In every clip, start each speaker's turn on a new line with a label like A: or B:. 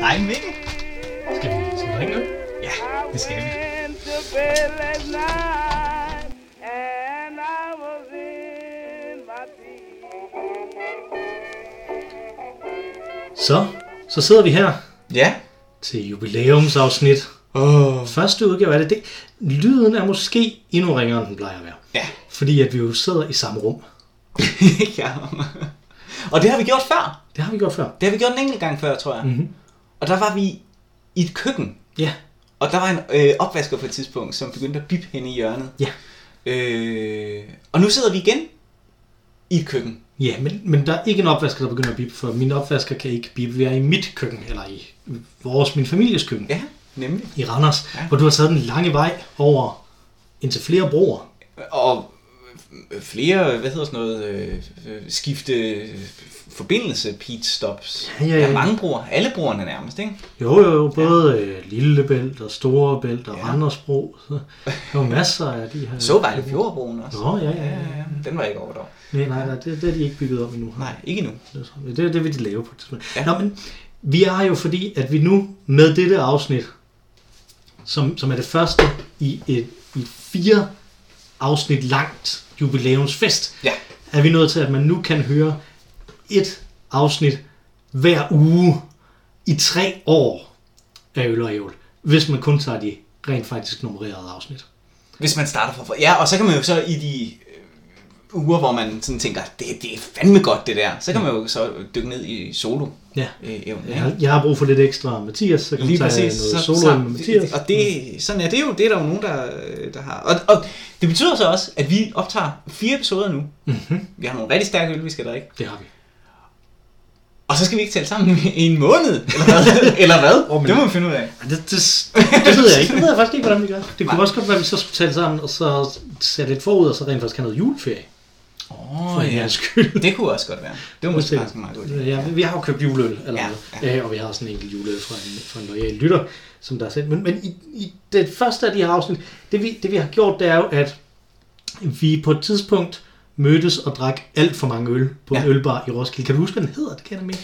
A: Hej
B: Mikkel.
A: Skal vi, skal vi drikke nu?
B: Ja, det skal vi.
A: Så, så sidder vi her
B: Ja.
A: til jubilæumsafsnit.
B: Åh.
A: Første udgave af det. det. Lyden er måske endnu ringere, end den plejer at være.
B: Ja.
A: Fordi at vi jo sidder i samme rum.
B: ja. Og det har vi gjort før.
A: Det har vi gjort før.
B: Det har vi gjort en enkelt gang før, tror jeg.
A: Mhm.
B: Og der var vi i et køkken.
A: Ja.
B: Og der var en øh, opvasker på et tidspunkt, som begyndte at bippe hen i hjørnet.
A: Ja.
B: Øh, og nu sidder vi igen i et køkken.
A: Ja, men, men der er ikke en opvasker, der begynder at bippe, for min opvasker kan ikke bippe. Vi er i mit køkken, eller i vores, min families køkken,
B: Ja, nemlig.
A: i Randers,
B: Ja.
A: hvor du har taget den lange vej over indtil flere broer.
B: Og flere, hvad hedder sådan noget, øh, øh, skifte forbindelse, pit stops.
A: Ja, ja, ja.
B: Der er mange broer. Alle broerne nærmest, ikke?
A: Jo, jo, jo, både ja. øh, Lillebælt og Storebælt og
B: Ja.
A: Randersbro. Så der er jo masser af de her...
B: Så Vejle Fjordbroen også.
A: Nå, ja, ja,
B: ja,
A: ja.
B: Den var ikke over dog.
A: Nej, nej, nej det, det er de ikke bygget op endnu.
B: Nej, ikke nu.
A: Det, det, det vil de lave på et tidspunkt.
B: Ja.
A: Nå, men vi er jo fordi, at vi nu med dette afsnit, som, som er det første i et, i et fire afsnit langt jubilæumsfest,
B: Ja.
A: er vi nået til, at man nu kan høre et afsnit hver uge i tre år af Øl og Ævl, hvis man kun tager de rent faktisk nummererede afsnit.
B: Hvis man starter fra... Ja, og så kan man jo så i de øh, uger, hvor man sådan tænker, det, det er fandme godt det der, så kan man jo så dykke ned i solo
A: Ja.
B: øh, evnen,
A: Jeg har, jeg har brug for lidt ekstra Mathias, så kan
B: Lige
A: man tage
B: præcis.
A: noget
B: Så,
A: solo
B: så,
A: med Mathias.
B: det, og det, sådan er det jo. Det er der jo nogen, der, der har. Og, og det betyder så også, at vi optager fire episoder nu.
A: Mhm.
B: Vi har nogle rigtig stærke øl, vi skal drikke.
A: Det har vi.
B: Og så skal vi ikke tale sammen i en måned, eller hvad? eller hvad?
A: Men-
B: det må vi finde ud af.
A: Det, det, det ved jeg ikke. Det ved jeg faktisk ikke, hvordan vi gør. Det kunne
B: Nej.
A: også godt være, at vi så skulle tale sammen, og så sætte lidt forud, og så rent faktisk have noget juleferie.
B: Åh, oh, ja.
A: skyld.
B: Det kunne også godt være. Det var måske faktisk meget god idé.
A: Ja, vi har jo købt juleøl, eller
B: ja,
A: ja.
B: ja.
A: og vi har sådan en enkelt juleøl fra en, fra en lojal lytter, som der er sendt. Men, men i, i det første af de her afsnit, det vi, det vi har gjort, det er jo, at vi på et tidspunkt mødtes og drak alt for mange øl på ja. En ølbar i Roskilde. Kan du huske, hvad den hedder? Det kan jeg nemlig.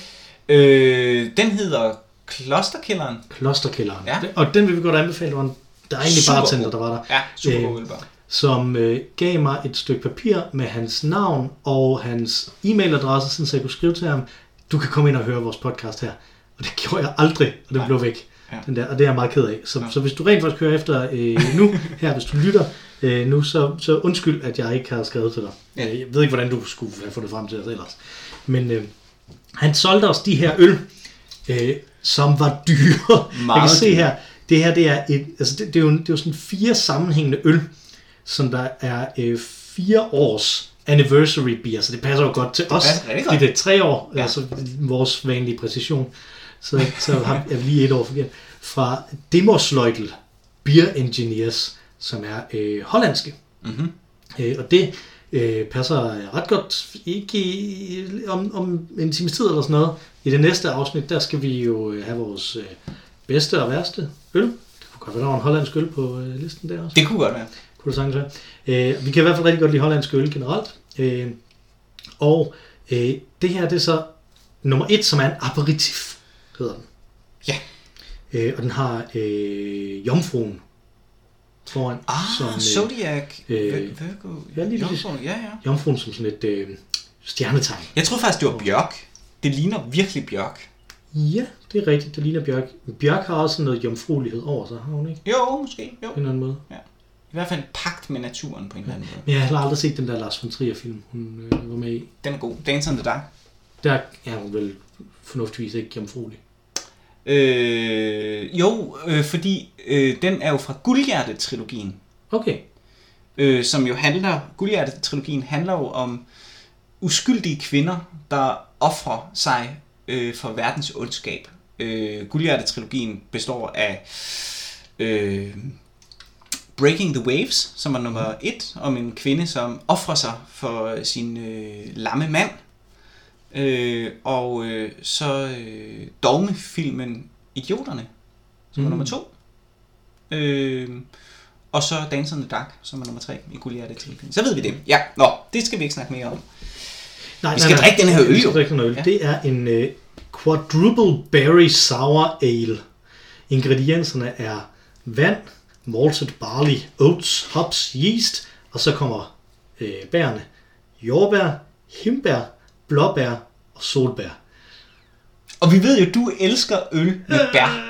B: Øh, den hedder Klosterkælderen.
A: Klosterkælderen.
B: Ja.
A: Og den vil vi godt anbefale. Der var en dejlig
B: Super
A: bartender, der var der.
B: Ja, super god
A: Øh,
B: ølbar.
A: som øh, gav mig et stykke papir med hans navn og hans e-mailadresse, sådan så jeg kunne skrive til ham, du kan komme ind og høre vores podcast her. Og det gjorde jeg aldrig, og det
B: Nej.
A: blev væk.
B: Ja.
A: Den der, og det er jeg meget ked af. Så,
B: Ja.
A: så hvis du rent faktisk hører efter øh, nu, her hvis du lytter øh, nu, så, så undskyld, at jeg ikke har skrevet til dig.
B: Ja.
A: Øh, Jeg ved ikke, hvordan du skulle have fundet frem til os ellers. Men øh, han solgte os de her øl, øh, som var dyre. jeg
B: Meget
A: kan se her, det her det er, et, altså det, det, er jo, det er jo sådan fire sammenhængende øl, som der er øh, fire års anniversary beer, så det passer jo godt til os.
B: passer rigtig
A: fordi det er tre år,
B: Ja.
A: altså vores vanlige præcision. Så, så har vi lige et år forkert. Fra Demosleutel Beer Engineers, som er øh, hollandske.
B: Mhm.
A: Øh, og det øh, passer ret godt, ikke i, om, om en times tid eller sådan noget. I det næste afsnit, der skal vi jo øh, have vores øh, bedste og værste øl. Det kunne godt være, der var en hollandsk øl på øh, listen der også.
B: Det kunne godt være.
A: Kunne det sagtens være. Øh, vi kan i hvert fald rigtig godt lide hollandsk øl generelt. Øh, og øh, det her, det er så nummer et, som er en aperitif, hedder den.
B: Ja.
A: Øh, og den har øh, jomfruen foran.
B: Ah,
A: som, øh,
B: Zodiac.
A: øh,
B: Virgo.
A: ja, lige.
B: Jomfruen, Ja, ja.
A: Jomfruen som sådan et øh, stjernetegn.
B: Jeg tror faktisk, det var Bjørk. Det ligner virkelig Bjørk.
A: Ja, det er rigtigt. Det ligner Bjørk. Bjørk har også noget jomfruelighed over sig, har hun ikke?
B: Jo, måske. Jo.
A: På en eller anden måde.
B: I hvert fald en pagt med naturen på en eller anden måde.
A: Men jeg har aldrig set den der Lars von Trier film, hun øh, var med i.
B: Den er god. Dance on the Dark.
A: Der er hun vel fornuftigvis ikke jomfruelig.
B: Øh, jo, øh, fordi øh, den er jo fra Guldhjerte-trilogien.
A: Okay.
B: øh, som jo handler, Guldhjerte-trilogien handler jo om uskyldige kvinder, der offrer sig øh, for verdens ondskab. Øh, Guldhjerte-trilogien består af øh, Breaking the Waves, som er nummer et, om en kvinde, som offrer sig for sin øh, lamme mand. Øh, og øh, så øh, dogmefilmen Idioterne, som er
A: Mm.
B: nummer to. Øh, og så Dance on the Dark, som er nummer 3 i Goliath trilogien. Så ved vi det. Ja, nå, det skal vi ikke snakke mere om.
A: Nej,
B: Vi skal drikke den her øl,
A: Vi skal drikke den øl.
B: Ja.
A: Det er en uh, Quadruple Berry Sour Ale. Ingredienserne er vand, malted barley, oats, hops, yeast, og så kommer øh, bærene. Jordbær, himbær, blåbær og solbær.
B: Og vi ved jo, du elsker øl med bær.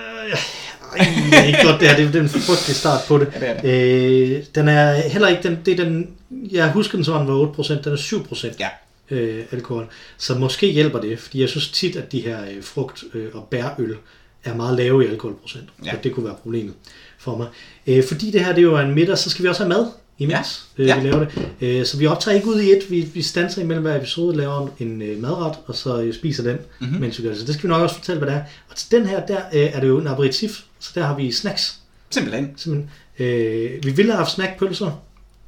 A: Ej, det er ikke godt det her. Det er en frygtelig start på det.
B: Ja, det
A: Øh, den er heller ikke, den, det er den, jeg husker den som den var 8%, den er 7%
B: Ja.
A: øh, alkohol. Så måske hjælper det, fordi jeg synes tit, at de her øh, frugt- øh, og bærøl er meget lave i alkoholprocent.
B: Ja.
A: Og det kunne være problemet for mig. Øh, fordi det her det er jo en middag, så skal vi også have mad imens
B: Ja.
A: øh, vi laver det. Øh, så vi optager ikke ud i et. Vi, vi standser imellem hver episode, laver en øh, madret, og så øh, spiser den,
B: Mhm.
A: mm-hmm. mens vi gør det. Så det skal vi nok også fortælle, hvad det er. Og til den her, der øh, er det jo en aperitif, så der har vi snacks.
B: Simpelthen.
A: Simpelthen. Øh, vi ville have haft snackpølser.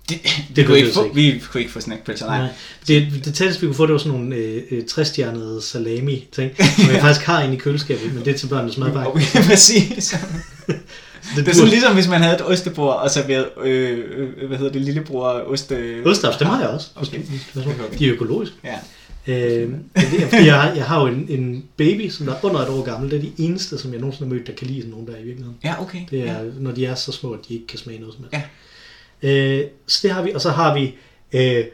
B: Det, det,
A: Det
B: kunne ikke
A: lykkedes
B: få,
A: ikke.
B: vi kunne ikke få snackpølser, nej.
A: Nej. Det, det tætteste, vi kunne få, det var sådan nogle øh, øh, træstjernede salami-ting, som jeg faktisk har inde i køleskabet, men det er til børnenes madpakke.
B: Okay, præcis.
A: Det,
B: Det er sådan ligesom, hvis man havde et ostebord og serveret, øh, øh, hvad hedder det, lillebror oste...
A: Ostaps, dem har jeg også.
B: Okay.
A: De er økologiske.
B: Ja.
A: Øh, det er, fordi jeg, har, jeg har jo en, en baby, som der er under et år gammel. Det er de eneste, som jeg nogensinde har mødt, der kan lide sådan nogen der i virkeligheden.
B: Ja, okay.
A: Det er,
B: ja.
A: når de er så små, at de ikke kan smage noget som helst.
B: Ja.
A: Øh, så det har vi, og så har vi øh,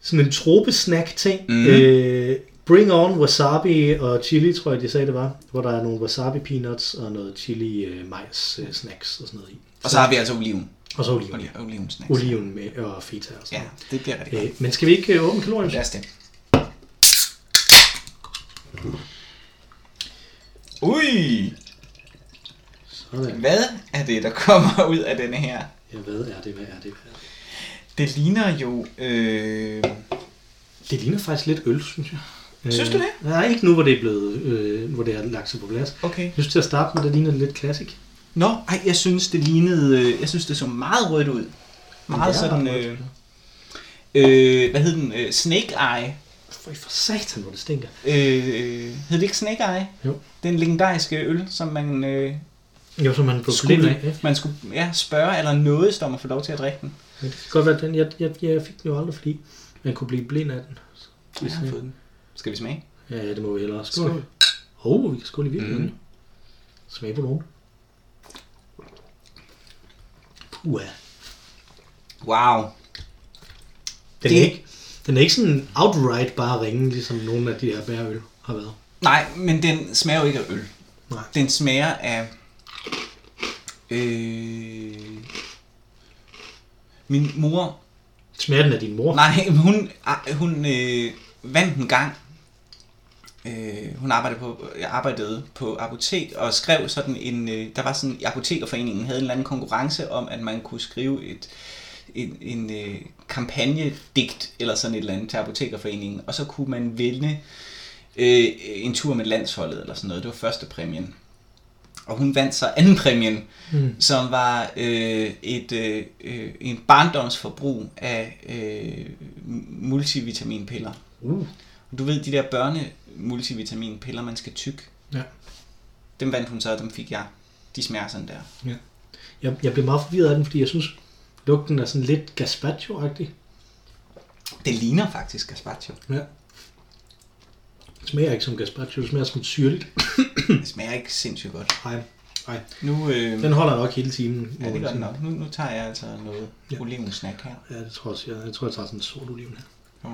A: sådan en tropesnack ting.
B: Mhm.
A: Øh, bring on wasabi og chili, tror jeg, de sagde det var. Hvor der er nogle wasabi peanuts og noget chili øh, majs øh, snacks og sådan noget i.
B: Og så har vi altså oliven.
A: Og så oliven.
B: Oli- Oliven snacks.
A: Oliven med og feta og sådan
B: Ja, det bliver rigtig godt.
A: Øh, men skal vi ikke øh, åbne kalorien?
B: Lad os det. Ui,
A: Sådan.
B: hvad er det, der kommer ud af denne her?
A: Ja, hvad er det? Hvad er det? Hvad er det?
B: Det ligner jo... Øh...
A: Det ligner faktisk lidt øl, synes jeg.
B: Synes
A: Øh,
B: du det?
A: Nej, ikke nu, hvor det er blevet, øh, hvor det er lagt sig på plads.
B: Okay.
A: Jeg synes til at starte med, det ligner lidt classic.
B: Nå, ej, jeg synes, det lignede... Øh, jeg synes, det så meget rødt ud. Meget sådan... Øh, øh, hvad hed den? Øh, snake Eye.
A: For, for satan, hvor det stinker.
B: Øh, øh, hed det ikke Snake Eye?
A: Jo.
B: Den legendariske øl, som man... Øh,
A: Jo, som man af.
B: skulle,
A: ikke?
B: man skulle ja, spørge eller noget, om at få lov til at drikke den.
A: Ja, det kan godt være, den, jeg, jeg, jeg fik den jo aldrig, fordi man kunne blive blind af den.
B: Jeg har fået den. Skal vi smage?
A: Ja, ja, det må vi hellere. Skål.
B: Skål.
A: Oh, vi kan skåle i virkeligheden.
B: Mm.
A: Mm. Smag på nogen. Puh,
B: Wow.
A: den,
B: Det-
A: er ikke, den er ikke sådan outright bare ringe, ligesom nogle af de her bærøl har været.
B: Nej, men den smager jo ikke af øl.
A: Nej.
B: Den smager af... Øh, min mor...
A: Smager den af din mor?
B: Nej, hun, ah, hun øh, vandt en gang. Øh, hun arbejdede på, arbejdede på apotek og skrev sådan en... Øh, der var sådan... Apotekerforeningen havde en eller anden konkurrence om, at man kunne skrive et en, en øh, kampagnedigt eller sådan et eller andet til Apotekerforeningen, og så kunne man vinde øh, en tur med landsholdet eller sådan noget. Det var første præmien. Og hun vandt så anden præmien,
A: Mm.
B: som var øh, et øh, øh, en barndomsforbrug af øh, multivitaminpiller.
A: Uh.
B: Du ved, de der børne multivitaminpiller, man skal tykke.
A: Ja.
B: Dem vandt hun så, og dem fik jeg. De smager sådan der.
A: Jeg, jeg blev meget forvirret af den, fordi jeg synes, lugten er sådan lidt gazpacho-agtig.
B: Det ligner faktisk gazpacho.
A: Ja. Det smager ikke som gazpacho, det smager som syrligt.
B: Det smager ikke sindssygt godt.
A: Nej, nej.
B: Nu, øh,
A: Den holder nok hele timen.
B: ja, det gør den nok. Nu, nu tager jeg altså noget
A: Ja.
B: ja. olivensnack her.
A: Ja, det tror jeg også. Jeg, jeg tror, jeg tager sådan en sort oliven her.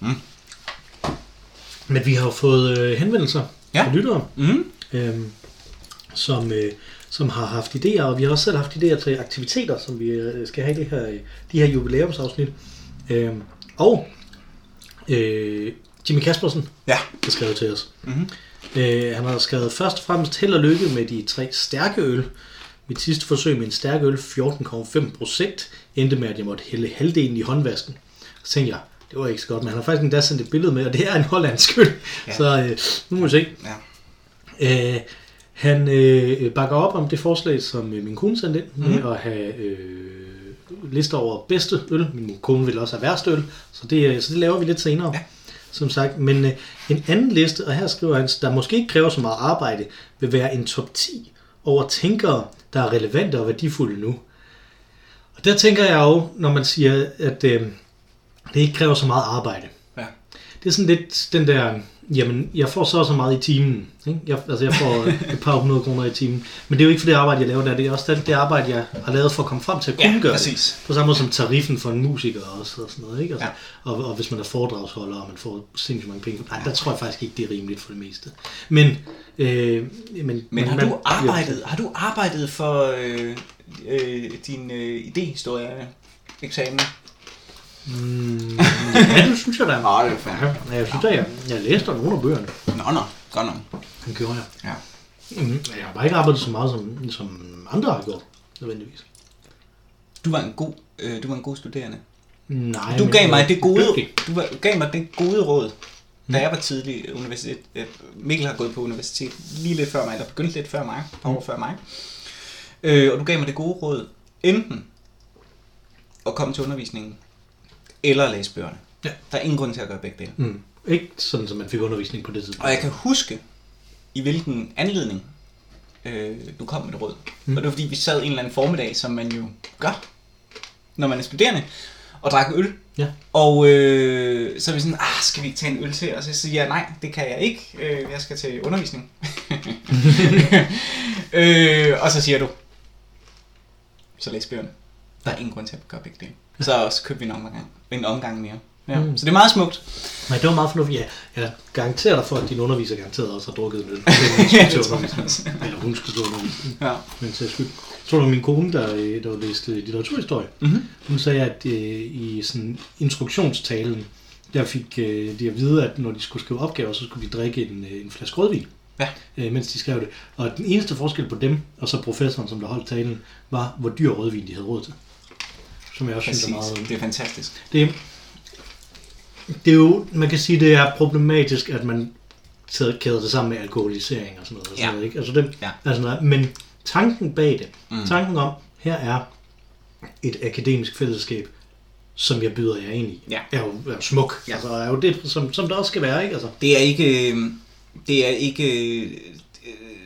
B: Mm.
A: Men vi har jo fået øh, henvendelser
B: Ja.
A: fra lyttere,
B: Mm.
A: øh, som, øh, som har haft idéer, og vi har også selv haft idéer til aktiviteter, som vi øh, skal have i det her, øh, de her jubilæumsafsnit. Øh, og øh, Jimmy Kaspersen
B: Ja.
A: har skrevet til os.
B: Mm.
A: Øh, han har skrevet først og fremmest held og lykke med de tre stærke øl. Mit sidste forsøg med en stærk øl, 14,5 procent, endte med, at jeg måtte hælde halvdelen i håndvasken. Så tænkte jeg, det var ikke så godt, men han har faktisk endda sendt et billede med, og det er en hollandsk øl. Ja. Så øh, nu må vi se.
B: Ja.
A: Øh, han øh, bakker op om det forslag, som øh, min kone sendte ind, med
B: Mhm.
A: at have øh, lister over bedste øl. Min kone vil også have værste øl, så det, øh, så det laver vi lidt senere.
B: Ja.
A: Som sagt, men øh, en anden liste, og her skriver han, der måske ikke kræver så meget arbejde, vil være en top 10 over tænkere, der er relevante og værdifulde nu. Og der tænker jeg jo, når man siger, at øh, det ikke kræver så meget arbejde.
B: Ja.
A: det er sådan lidt den der, jamen, jeg får så så meget i timen. Ikke? Jeg, altså, jeg får et par hundrede kroner i timen. Men det er jo ikke for det arbejde, jeg laver der. Det er også det, det arbejde, jeg har lavet for at komme frem til at kunne
B: Ja,
A: gøre
B: præcis.
A: det. På samme måde som tariffen for en musiker også, og sådan noget. Ikke? Altså,
B: Ja.
A: og, og, hvis man er foredragsholder, og man får sindssygt mange penge. Nej, der tror jeg faktisk ikke, det er rimeligt for det meste. Men, øh, men,
B: Men har
A: man-
B: du arbejdet, har du arbejdet for øh, øh, din øh, idehistorie eksamen?
A: Mm, ja, det synes jeg da.
B: Nå, det er fair.
A: Ja, jeg synes da, jeg, jeg læste nogle af bøgerne.
B: Nå, nå, godt nok.
A: Det gjorde jeg.
B: Ja.
A: Mm, jeg har bare ikke arbejdet så meget, som, som andre har gjort, nødvendigvis.
B: Du var en god, øh, du var en god studerende.
A: Nej,
B: Du gav mig det gode,
A: dygtig.
B: du var, gav mig det gode råd, da jeg var tidlig universitet. øh, Mikkel har gået på universitet lige lidt før mig, eller begyndte lidt før mig, et par år før mig. Øh, og du gav mig det gode råd, enten at komme til undervisningen, eller læse bøgerne.
A: Ja.
B: Der er ingen grund til at gøre begge dele.
A: Mm. Ikke sådan, som man fik undervisning på det tidspunkt.
B: Og jeg kan huske, i hvilken anledning øh, du kom med det råd. Mm. Og det var fordi, vi sad en eller anden formiddag, som man jo gør, når man er studerende, og drak øl.
A: Ja.
B: Og øh, så er vi sådan, ah, skal vi ikke tage en øl til? Og så siger jeg, nej, det kan jeg ikke. Øh, jeg skal til undervisning. øh, og så siger du, så læs bøgerne. Der er ingen grund til at gøre begge dele. Så, så købte vi en omgang, en omgang mere. Ja.
A: Mm.
B: Så det er meget smukt.
A: Nej, det var meget fornuftigt. Ja, jeg garanterer dig for, at din underviser garanteret også har drukket en øl.
B: Ja, det tror jeg også.
A: Eller hun skulle stå undervisning.
B: Ja.
A: Men til skyld. Jeg tror, det var min kone, der, øh, der læste litteraturhistorie.
B: Mm-hmm.
A: Hun sagde, at øh, i sådan instruktionstalen, der fik øh, de at vide, at når de skulle skrive opgaver, så skulle de drikke en, øh, en flaske rødvin,
B: Ja.
A: øh, mens de skrev det. Og den eneste forskel på dem, og så professoren, som der holdt talen, var, hvor dyr rødvin de havde råd til. Som jeg også
B: Præcis.
A: synes er meget...
B: Det er fantastisk.
A: Det, det er jo, man kan sige, det er problematisk, at man kæder det sammen med alkoholisering og sådan noget. Og sådan
B: Ja.
A: noget ikke? Altså det,
B: Ja.
A: altså noget. Men tanken bag det,
B: Mm.
A: tanken om, her er et akademisk fællesskab, som jeg byder jer ind i,
B: Ja.
A: er, jo, er jo smuk.
B: Ja.
A: Altså er jo det, som, som det også skal være. Ikke? Altså,
B: Det er ikke, øh, det er ikke øh,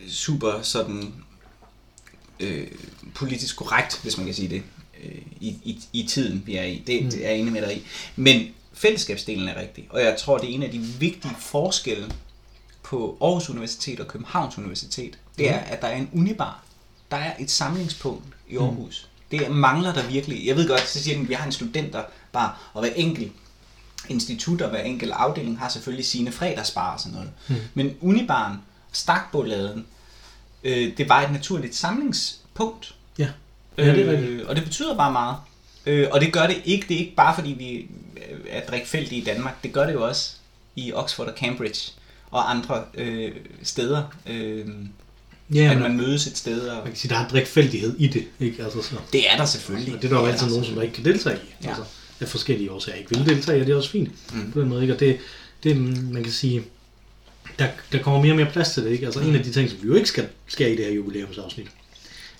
B: super sådan øh, politisk korrekt, hvis man kan sige det, øh, i, i, i tiden, vi er i. Det,
A: Mm.
B: det er jeg enig med dig i. Men fællesskabsdelen er rigtig, og jeg tror, det er en af de vigtige forskelle på Aarhus Universitet og Københavns Universitet, det er, at der er en unibar. Der er et samlingspunkt i Aarhus. Det mangler der virkelig. Jeg ved godt, så siger den, at vi har en studenterbar, og hver enkelt institut og hver enkelt afdeling har selvfølgelig sine fredagsbar og sådan noget. Mm. Men Unibaren, Stakboladen, øh, det var et naturligt samlingspunkt.
A: ja. Ja, det er rigtigt.
B: Øh, og det betyder bare meget. Øh, og det gør det ikke. Det er ikke bare fordi vi er drikfældige i Danmark. Det gør det jo også i Oxford og Cambridge og andre øh, steder. Øh,
A: Ja,
B: at man mødes et sted. Og
A: man kan sige, der er en drikfældighed i det. Ikke? Altså, så.
B: det er der selvfølgelig.
A: Og det er der jo altid nogen, som der ikke kan deltage i.
B: Ja.
A: Altså, af forskellige årsager ikke vil deltage, og det er også fint
B: Mm.
A: på den måde. Ikke? Og det, det, man kan sige, der, der kommer mere og mere plads til det. Ikke? Altså en af de ting, som vi jo ikke skal, skal i det her jubilæumsafsnit,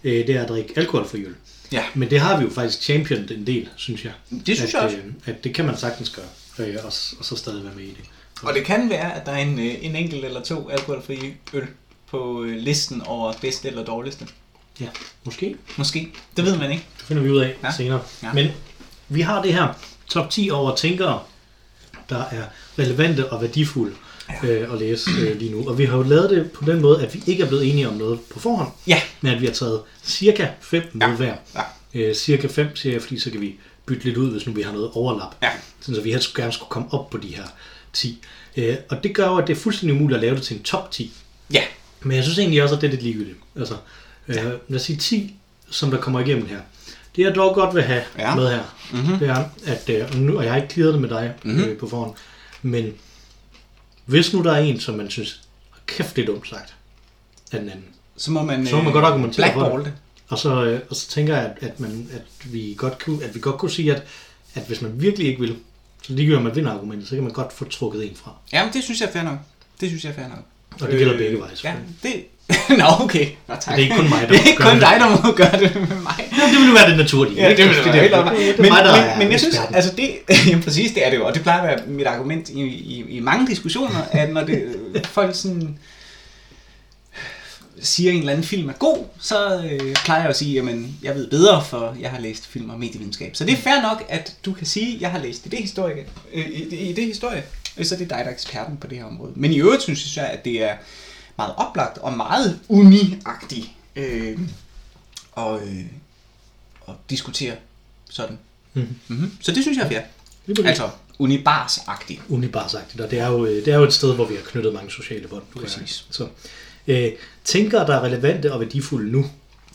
A: øh, det er at drikke alkoholfri øl.
B: Ja.
A: Men det har vi jo faktisk championed en del, synes jeg.
B: Det synes
A: at,
B: jeg også.
A: Øh, at det kan man sagtens gøre, øh, og, og så stadig være med i det.
B: Og det kan være, at der er en, øh, en enkelt eller to alkoholfrie øl på øh, listen over bedste eller dårligste.
A: Ja, måske.
B: Måske. Det ved man ikke.
A: Det finder vi ud af
B: Ja.
A: senere.
B: Ja.
A: Men vi har det her top 10 over tænkere, der er relevante og værdifulde. Øh, at læse øh, lige nu. Og vi har jo lavet det på den måde, at vi ikke er blevet enige om noget på forhånd,
B: Ja.
A: men at vi har taget cirka 5 med
B: Ja.
A: hver.
B: Ja.
A: Øh, cirka 5, siger jeg, fordi så kan vi bytte lidt ud, hvis nu vi har noget overlap.
B: Ja.
A: Sådan, så vi helst gerne skulle komme op på de her 10. Øh, og det gør jo, at det er fuldstændig umuligt at lave det til en top 10.
B: Ja.
A: Men jeg synes egentlig også, at det er lidt ligegyldigt. Altså, øh, lad os sige 10, som der kommer igennem her. Det jeg dog godt vil have
B: Ja.
A: ja. med her,
B: Mhm.
A: mm-hmm. det er, at, øh, og, nu, og jeg har ikke clearet det med dig
B: Mhm.
A: mm-hmm. øh, på forhånd, men hvis nu der er en, som man synes, kæft det er dumt sagt, af den anden,
B: Så må man,
A: Så må man godt argumentere for det. og så, øh, og så tænker jeg, at, at, man, at, vi godt kunne, at vi godt kunne sige, at, at hvis man virkelig ikke vil, så ligegyldigt om man vinder argumentet, så kan man godt få trukket en fra.
B: Jamen, det synes jeg er fair nok. Det synes jeg er fair nok.
A: Og det gælder begge veje,
B: Ja, det... Nå, okay. Nå, tak.
A: Det er ikke kun mig, der
B: Det er ikke kun
A: det.
B: dig, der må gøre det med mig.
A: Ja, det ville jo være det naturlige.
B: Ja, det vil
A: Altså,
B: være helt
A: det,
B: oplagt.
A: det, det,
B: men,
A: mig, der
B: men, men jeg synes, altså det, jamen præcis det er det jo, og det plejer at være mit argument i, i, i mange diskussioner, at når det, folk sådan siger, at en eller anden film er god, så øh, plejer jeg at sige, jamen jeg ved bedre, for jeg har læst film og medievidenskab. Så det er fair nok, at du kan sige, at jeg har læst i det historie, øh, i, i det historie Så det er dig, der er eksperten på det her område. Men i øvrigt synes jeg, at det er meget oplagt og meget uni-agtigt øh, og, øh, at diskutere sådan.
A: Mhm.
B: Mm-hmm. Så det synes jeg er fair.
A: Præcis.
B: Altså unibars-agtigt.
A: Unibarsagtigt, og det er, jo, øh, det er jo et sted, hvor vi har knyttet mange sociale bånd.
B: Præcis.
A: Så, øh, tænker, der er relevante og værdifulde nu,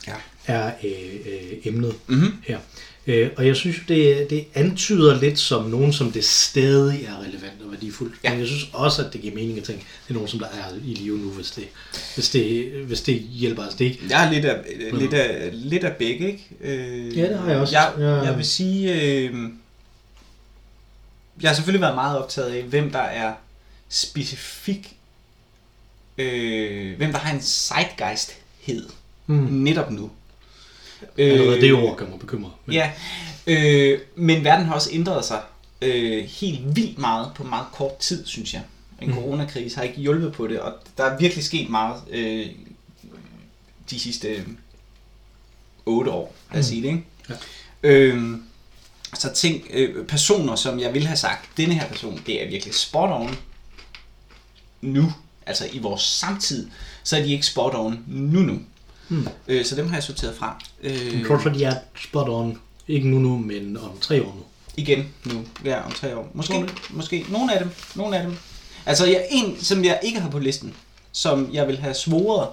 B: Ja.
A: er øh, øh, emnet
B: Mhm.
A: her. Øh, og jeg synes, det, det antyder lidt som nogen, som det stadig er relevant og værdifuldt.
B: Ja.
A: Men jeg synes også, at det giver mening at tænke, det er nogen, som der er i live nu, hvis det, hvis det, hvis det hjælper os. Det ikke,
B: Jeg er lidt af, lidt af, lidt af begge, ikke? Øh,
A: Ja, det har jeg også.
B: Jeg,
A: Jeg-
B: jeg vil sige, øh, jeg har selvfølgelig været meget optaget af, hvem der er specifik, øh, hvem der har en zeitgeisthed
A: mm,
B: netop nu.
A: Allerede det ord kan mig bekymre. Men,
B: Ja, øh, men verden har også ændret sig øh, helt vildt meget på meget kort tid, synes jeg. En
A: Mhm.
B: coronakrise har ikke hjulpet på det, og der er virkelig sket meget øh, de sidste øh, otte år, lad os
A: Mhm.
B: sige det, ikke?
A: Ja.
B: Øh, så tænk, øh, personer, som jeg ville have sagt, denne her person, det er virkelig spot on nu, altså i vores samtid, så er de ikke spot on nu nu.
A: Hmm.
B: Øh, så dem har jeg sorteret fra. Øh,
A: Jeg tror, for de er spot on. Ikke nu nu, men om tre år nu.
B: Igen nu, ja, om tre år. Måske, måske. Nogle af dem. Nogle af dem. Altså, jeg, en, som jeg ikke har på listen, som jeg vil have svoret,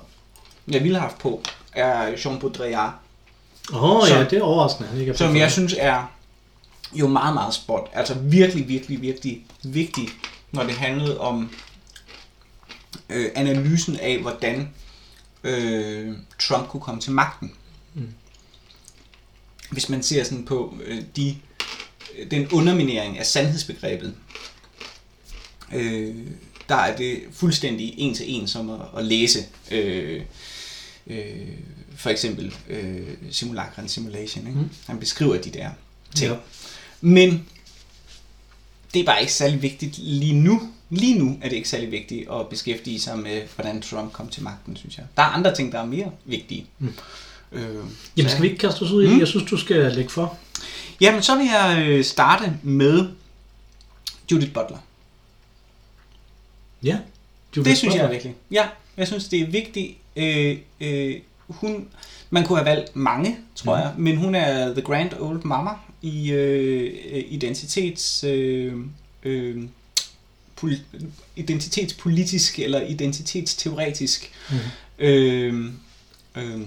B: jeg ville have haft på, er Jean Baudrillard.
A: Åh oh,
B: Som-
A: ja, det er overraskende. Han ikke er
B: Som jeg synes er jo meget, meget spot. Altså virkelig, virkelig, virkelig vigtig, når det handlede om øh, analysen af, hvordan øh, Trump kunne komme til magten.
A: Mm.
B: Hvis man ser sådan på øh, de, den underminering af sandhedsbegrebet, øh, der er det fuldstændig en til en som at, at læse øh, øh, for eksempel øh, simulacra and simulation. Ikke?
A: Mm.
B: Han beskriver de der ting.
A: Ja.
B: Men det er bare ikke særlig vigtigt lige nu. Lige nu er det ikke særlig vigtigt at beskæftige sig med, hvordan Trump kom til magten, synes jeg. Der er andre ting, der er mere vigtige.
A: Mm.
B: Øh,
A: Jamen, skal vi ikke kaste os ud i det?
B: Mm.
A: Jeg synes, du skal lægge for.
B: Jamen, så vil jeg øh, starte med Judith Butler.
A: Ja. Du
B: Det synes jeg virkelig. Ja, jeg synes, det er vigtigt. Øh, øh, hun, man kunne have valgt mange, tror
A: Mhm.
B: jeg, men hun er the grand old mama i øh, øh, identitets... Øh, øh, identitetspolitisk eller identitetsteoretisk.
A: Mhm.
B: Øh, øh,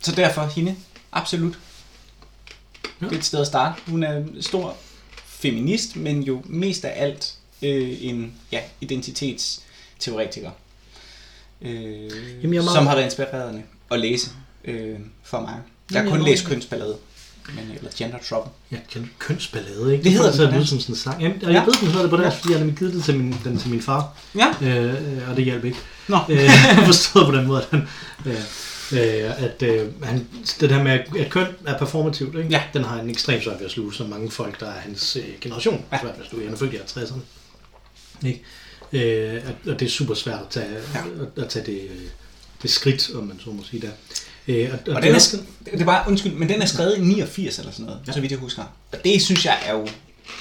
B: så derfor hende, absolut.
A: Ja.
B: Det er et sted at starte. Hun er en stor feminist, men jo mest af alt øh, en ja, identitetsteoretiker. Øh,
A: Jamen, jeg meget-
B: Som har været inspirerende at læse øh, for mig. Jeg har kun læst kønsballade. Men, eller gender trouble.
A: Ja, køn- kønsballade, ikke?
B: Det hedder
A: det. lyde som sådan en sang. Jamen, og jeg
B: Ja.
A: ved, den hedder det på dansk, fordi jeg nemlig givet det til min, den til min far.
B: Ja,
A: Øh, og det hjalp ikke.
B: nå.
A: øh, forstået på den måde, at, han, øh, øh, at øh, han, det der med, at- køn er performativt, ikke?
B: Ja.
A: den har han ekstremt svært ved at sluge, som mange folk, der er hans øh, generation,
B: Ja.
A: ja. svært ved at sluge. Han er født i 50'erne. Ikke? Øh, at, og det er super svært at tage,
B: Ja.
A: ja. at, at tage det, det skridt, om man så må sige der. Øh, og, og,
B: Og
A: det
B: den er,
A: også-
B: sk- det er bare, undskyld, men den er skrevet i 89 eller sådan noget, ja. så vidt jeg husker. Og det synes jeg er jo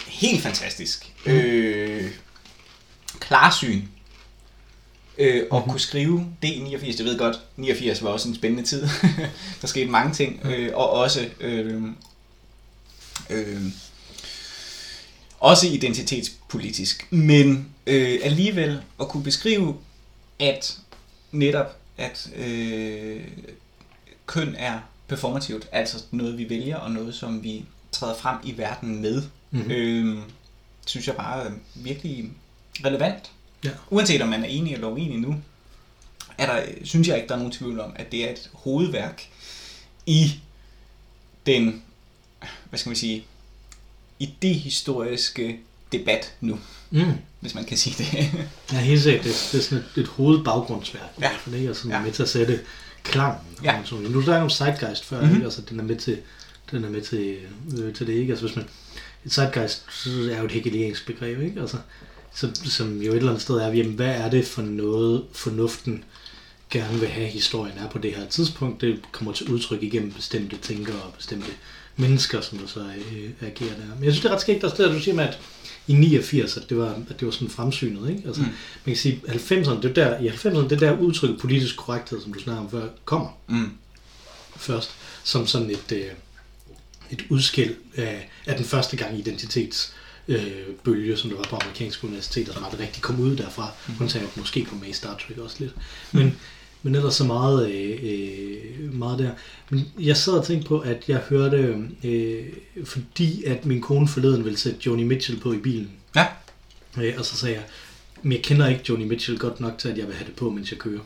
B: helt fantastisk. Mm. Øh, klarsyn. Øh, og
A: Mhm.
B: kunne skrive det i 89. Jeg ved godt, 89 var også en spændende tid. der skete mange ting. Øh, og også... Øh, øh, også identitetspolitisk. Men øh, alligevel at kunne beskrive, at netop at øh, køn er performativt, altså noget vi vælger, og noget som vi træder frem i verden med,
A: Mhm.
B: mm-hmm. øh, synes jeg bare er virkelig relevant.
A: Ja.
B: Uanset om man er enig eller uenig nu, er der, synes jeg ikke, der er nogen tvivl om, at det er et hovedværk i den, hvad skal man sige, idehistoriske debat nu,
A: Mm.
B: hvis man kan sige det.
A: Ja, helt sikkert. Det, det er sådan et, et hovedbaggrundsværk.
B: Ja.
A: For det er sådan
B: ja.
A: med til at sætte klangen.
B: Ja.
A: Ja. Nu snakker om Zeitgeist før,
B: Mhm.
A: mm-hmm. ikke? Altså, den er med til, den er med til, øh, til det, ikke? Altså, hvis man, et Zeitgeist er jo et hegeliansk begreb, ikke? Altså, som, som jo et eller andet sted er, jamen, hvad er det for noget, fornuften gerne vil have, historien er på det her tidspunkt. Det kommer til udtryk igennem bestemte tænkere og bestemte mennesker, som der så øh, agerer der. Men jeg synes, det er ret skægt, også det, at du siger med, at i 89, at det var, at det var sådan fremsynet, ikke? Altså,
B: Mm.
A: mm. man kan sige, 90'erne, det er der, i 90'erne, det der udtryk politisk korrekthed, som du snakker om før, kommer
B: Mm.
A: først, som sådan et, øh, et udskil af, af den første gang identitets øh, bølge, som der var på amerikanske universiteter, som aldrig rigtig kom ud derfra. Mm. Hun sagde, at måske kom med i Star Trek også lidt. Men, men ellers så meget, øh, meget der. Men jeg sad og tænkte på, at jeg hørte, øh, fordi at min kone forleden ville sætte Joni Mitchell på i bilen.
B: Ja.
A: Øh, og så sagde jeg, men jeg kender ikke Joni Mitchell godt nok til, at jeg vil have det på, mens jeg kører.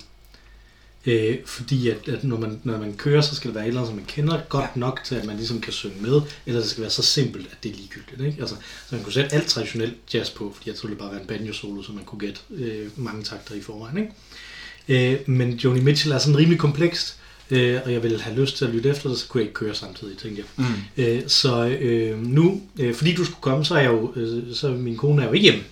A: Øh, fordi at, at når, man, når man kører, så skal det være et eller andet, som man kender godt
B: Ja.
A: ja. nok til, at man ligesom kan synge med, eller det skal være så simpelt, at det er ligegyldigt. Ikke? Altså, så man kunne sætte alt traditionelt jazz på, fordi jeg troede, det bare var en banjo-solo, så man kunne gætte øh, mange takter i forvejen. Ikke? Øh, men Joni Mitchell er sådan rimelig komplekst, øh, og jeg ville have lyst til at lytte efter det, så kunne jeg ikke køre samtidig, tænkte jeg.
B: Mm.
A: Øh, så øh, nu, øh, fordi du skulle komme, så er jeg jo, øh, så min kone er jo ikke hjemme.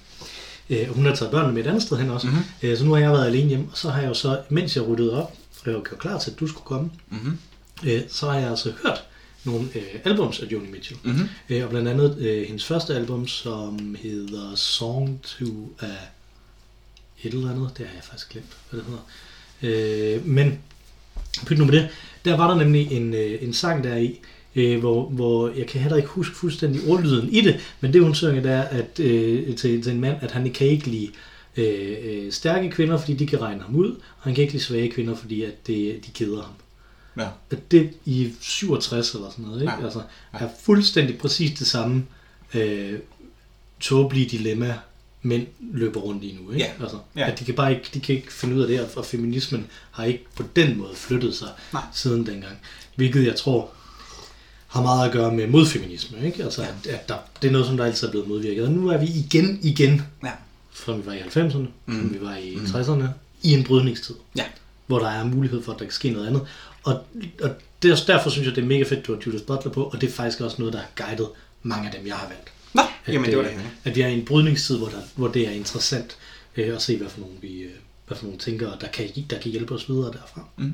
A: Øh, og hun har taget børnene med et andet sted hen også.
B: Mhm.
A: Mm-hmm. Øh, så nu har jeg været alene hjemme, og så har jeg jo så, mens jeg ryddede op, for jeg var klar til, at du skulle komme,
B: Mm-hmm.
A: øh, så har jeg altså hørt nogle øh, albums af Joni Mitchell.
B: Mm-hmm.
A: Øh, og blandt andet øh, hendes første album, som hedder Song to a et eller andet. Det har jeg faktisk glemt, hvad det hedder. Øh, men pyt nu med det. Der var der nemlig en, øh, en sang der i, øh, hvor, hvor jeg kan heller ikke huske fuldstændig ordlyden i det, men det hun synger, det er at, øh, til, til en mand, at han kan ikke lide øh, øh, stærke kvinder, fordi de kan regne ham ud, og han kan ikke lide svage kvinder, fordi at det, de keder ham.
B: Ja.
A: At det i 67 eller sådan noget, ikke?
B: Ja.
A: Altså, er fuldstændig præcis det samme øh, tåbelige dilemma, mænd løber rundt i nu. Ikke?
B: Ja.
A: Altså,
B: Ja.
A: At de kan bare ikke, de kan ikke finde ud af det, og feminismen har ikke på den måde flyttet sig
B: Nej.
A: siden dengang. Hvilket jeg tror har meget at gøre med modfeminisme. Ikke? Altså, at, at der, det er noget, som der altid er blevet modvirket. Og nu er vi igen, igen,
B: Ja.
A: fra vi var i 90'erne, mm.
B: Mm.
A: som vi var i 60'erne, i en brydningstid
B: Ja.
A: hvor der er mulighed for, at der kan ske noget andet. Og, og det er derfor synes jeg, det er mega fedt, du har Judith Butler på, og det er faktisk også noget, der har guidet mange af dem, jeg har valgt.
B: Nå,
A: At,
B: jamen det var
A: øh,
B: det.
A: At vi er i en brydningstid, hvor, der, hvor det er interessant øh, at se, hvad for nogle vi, øh, hvad for nogle tænker, der kan, der kan hjælpe os videre derfra.
B: Mm.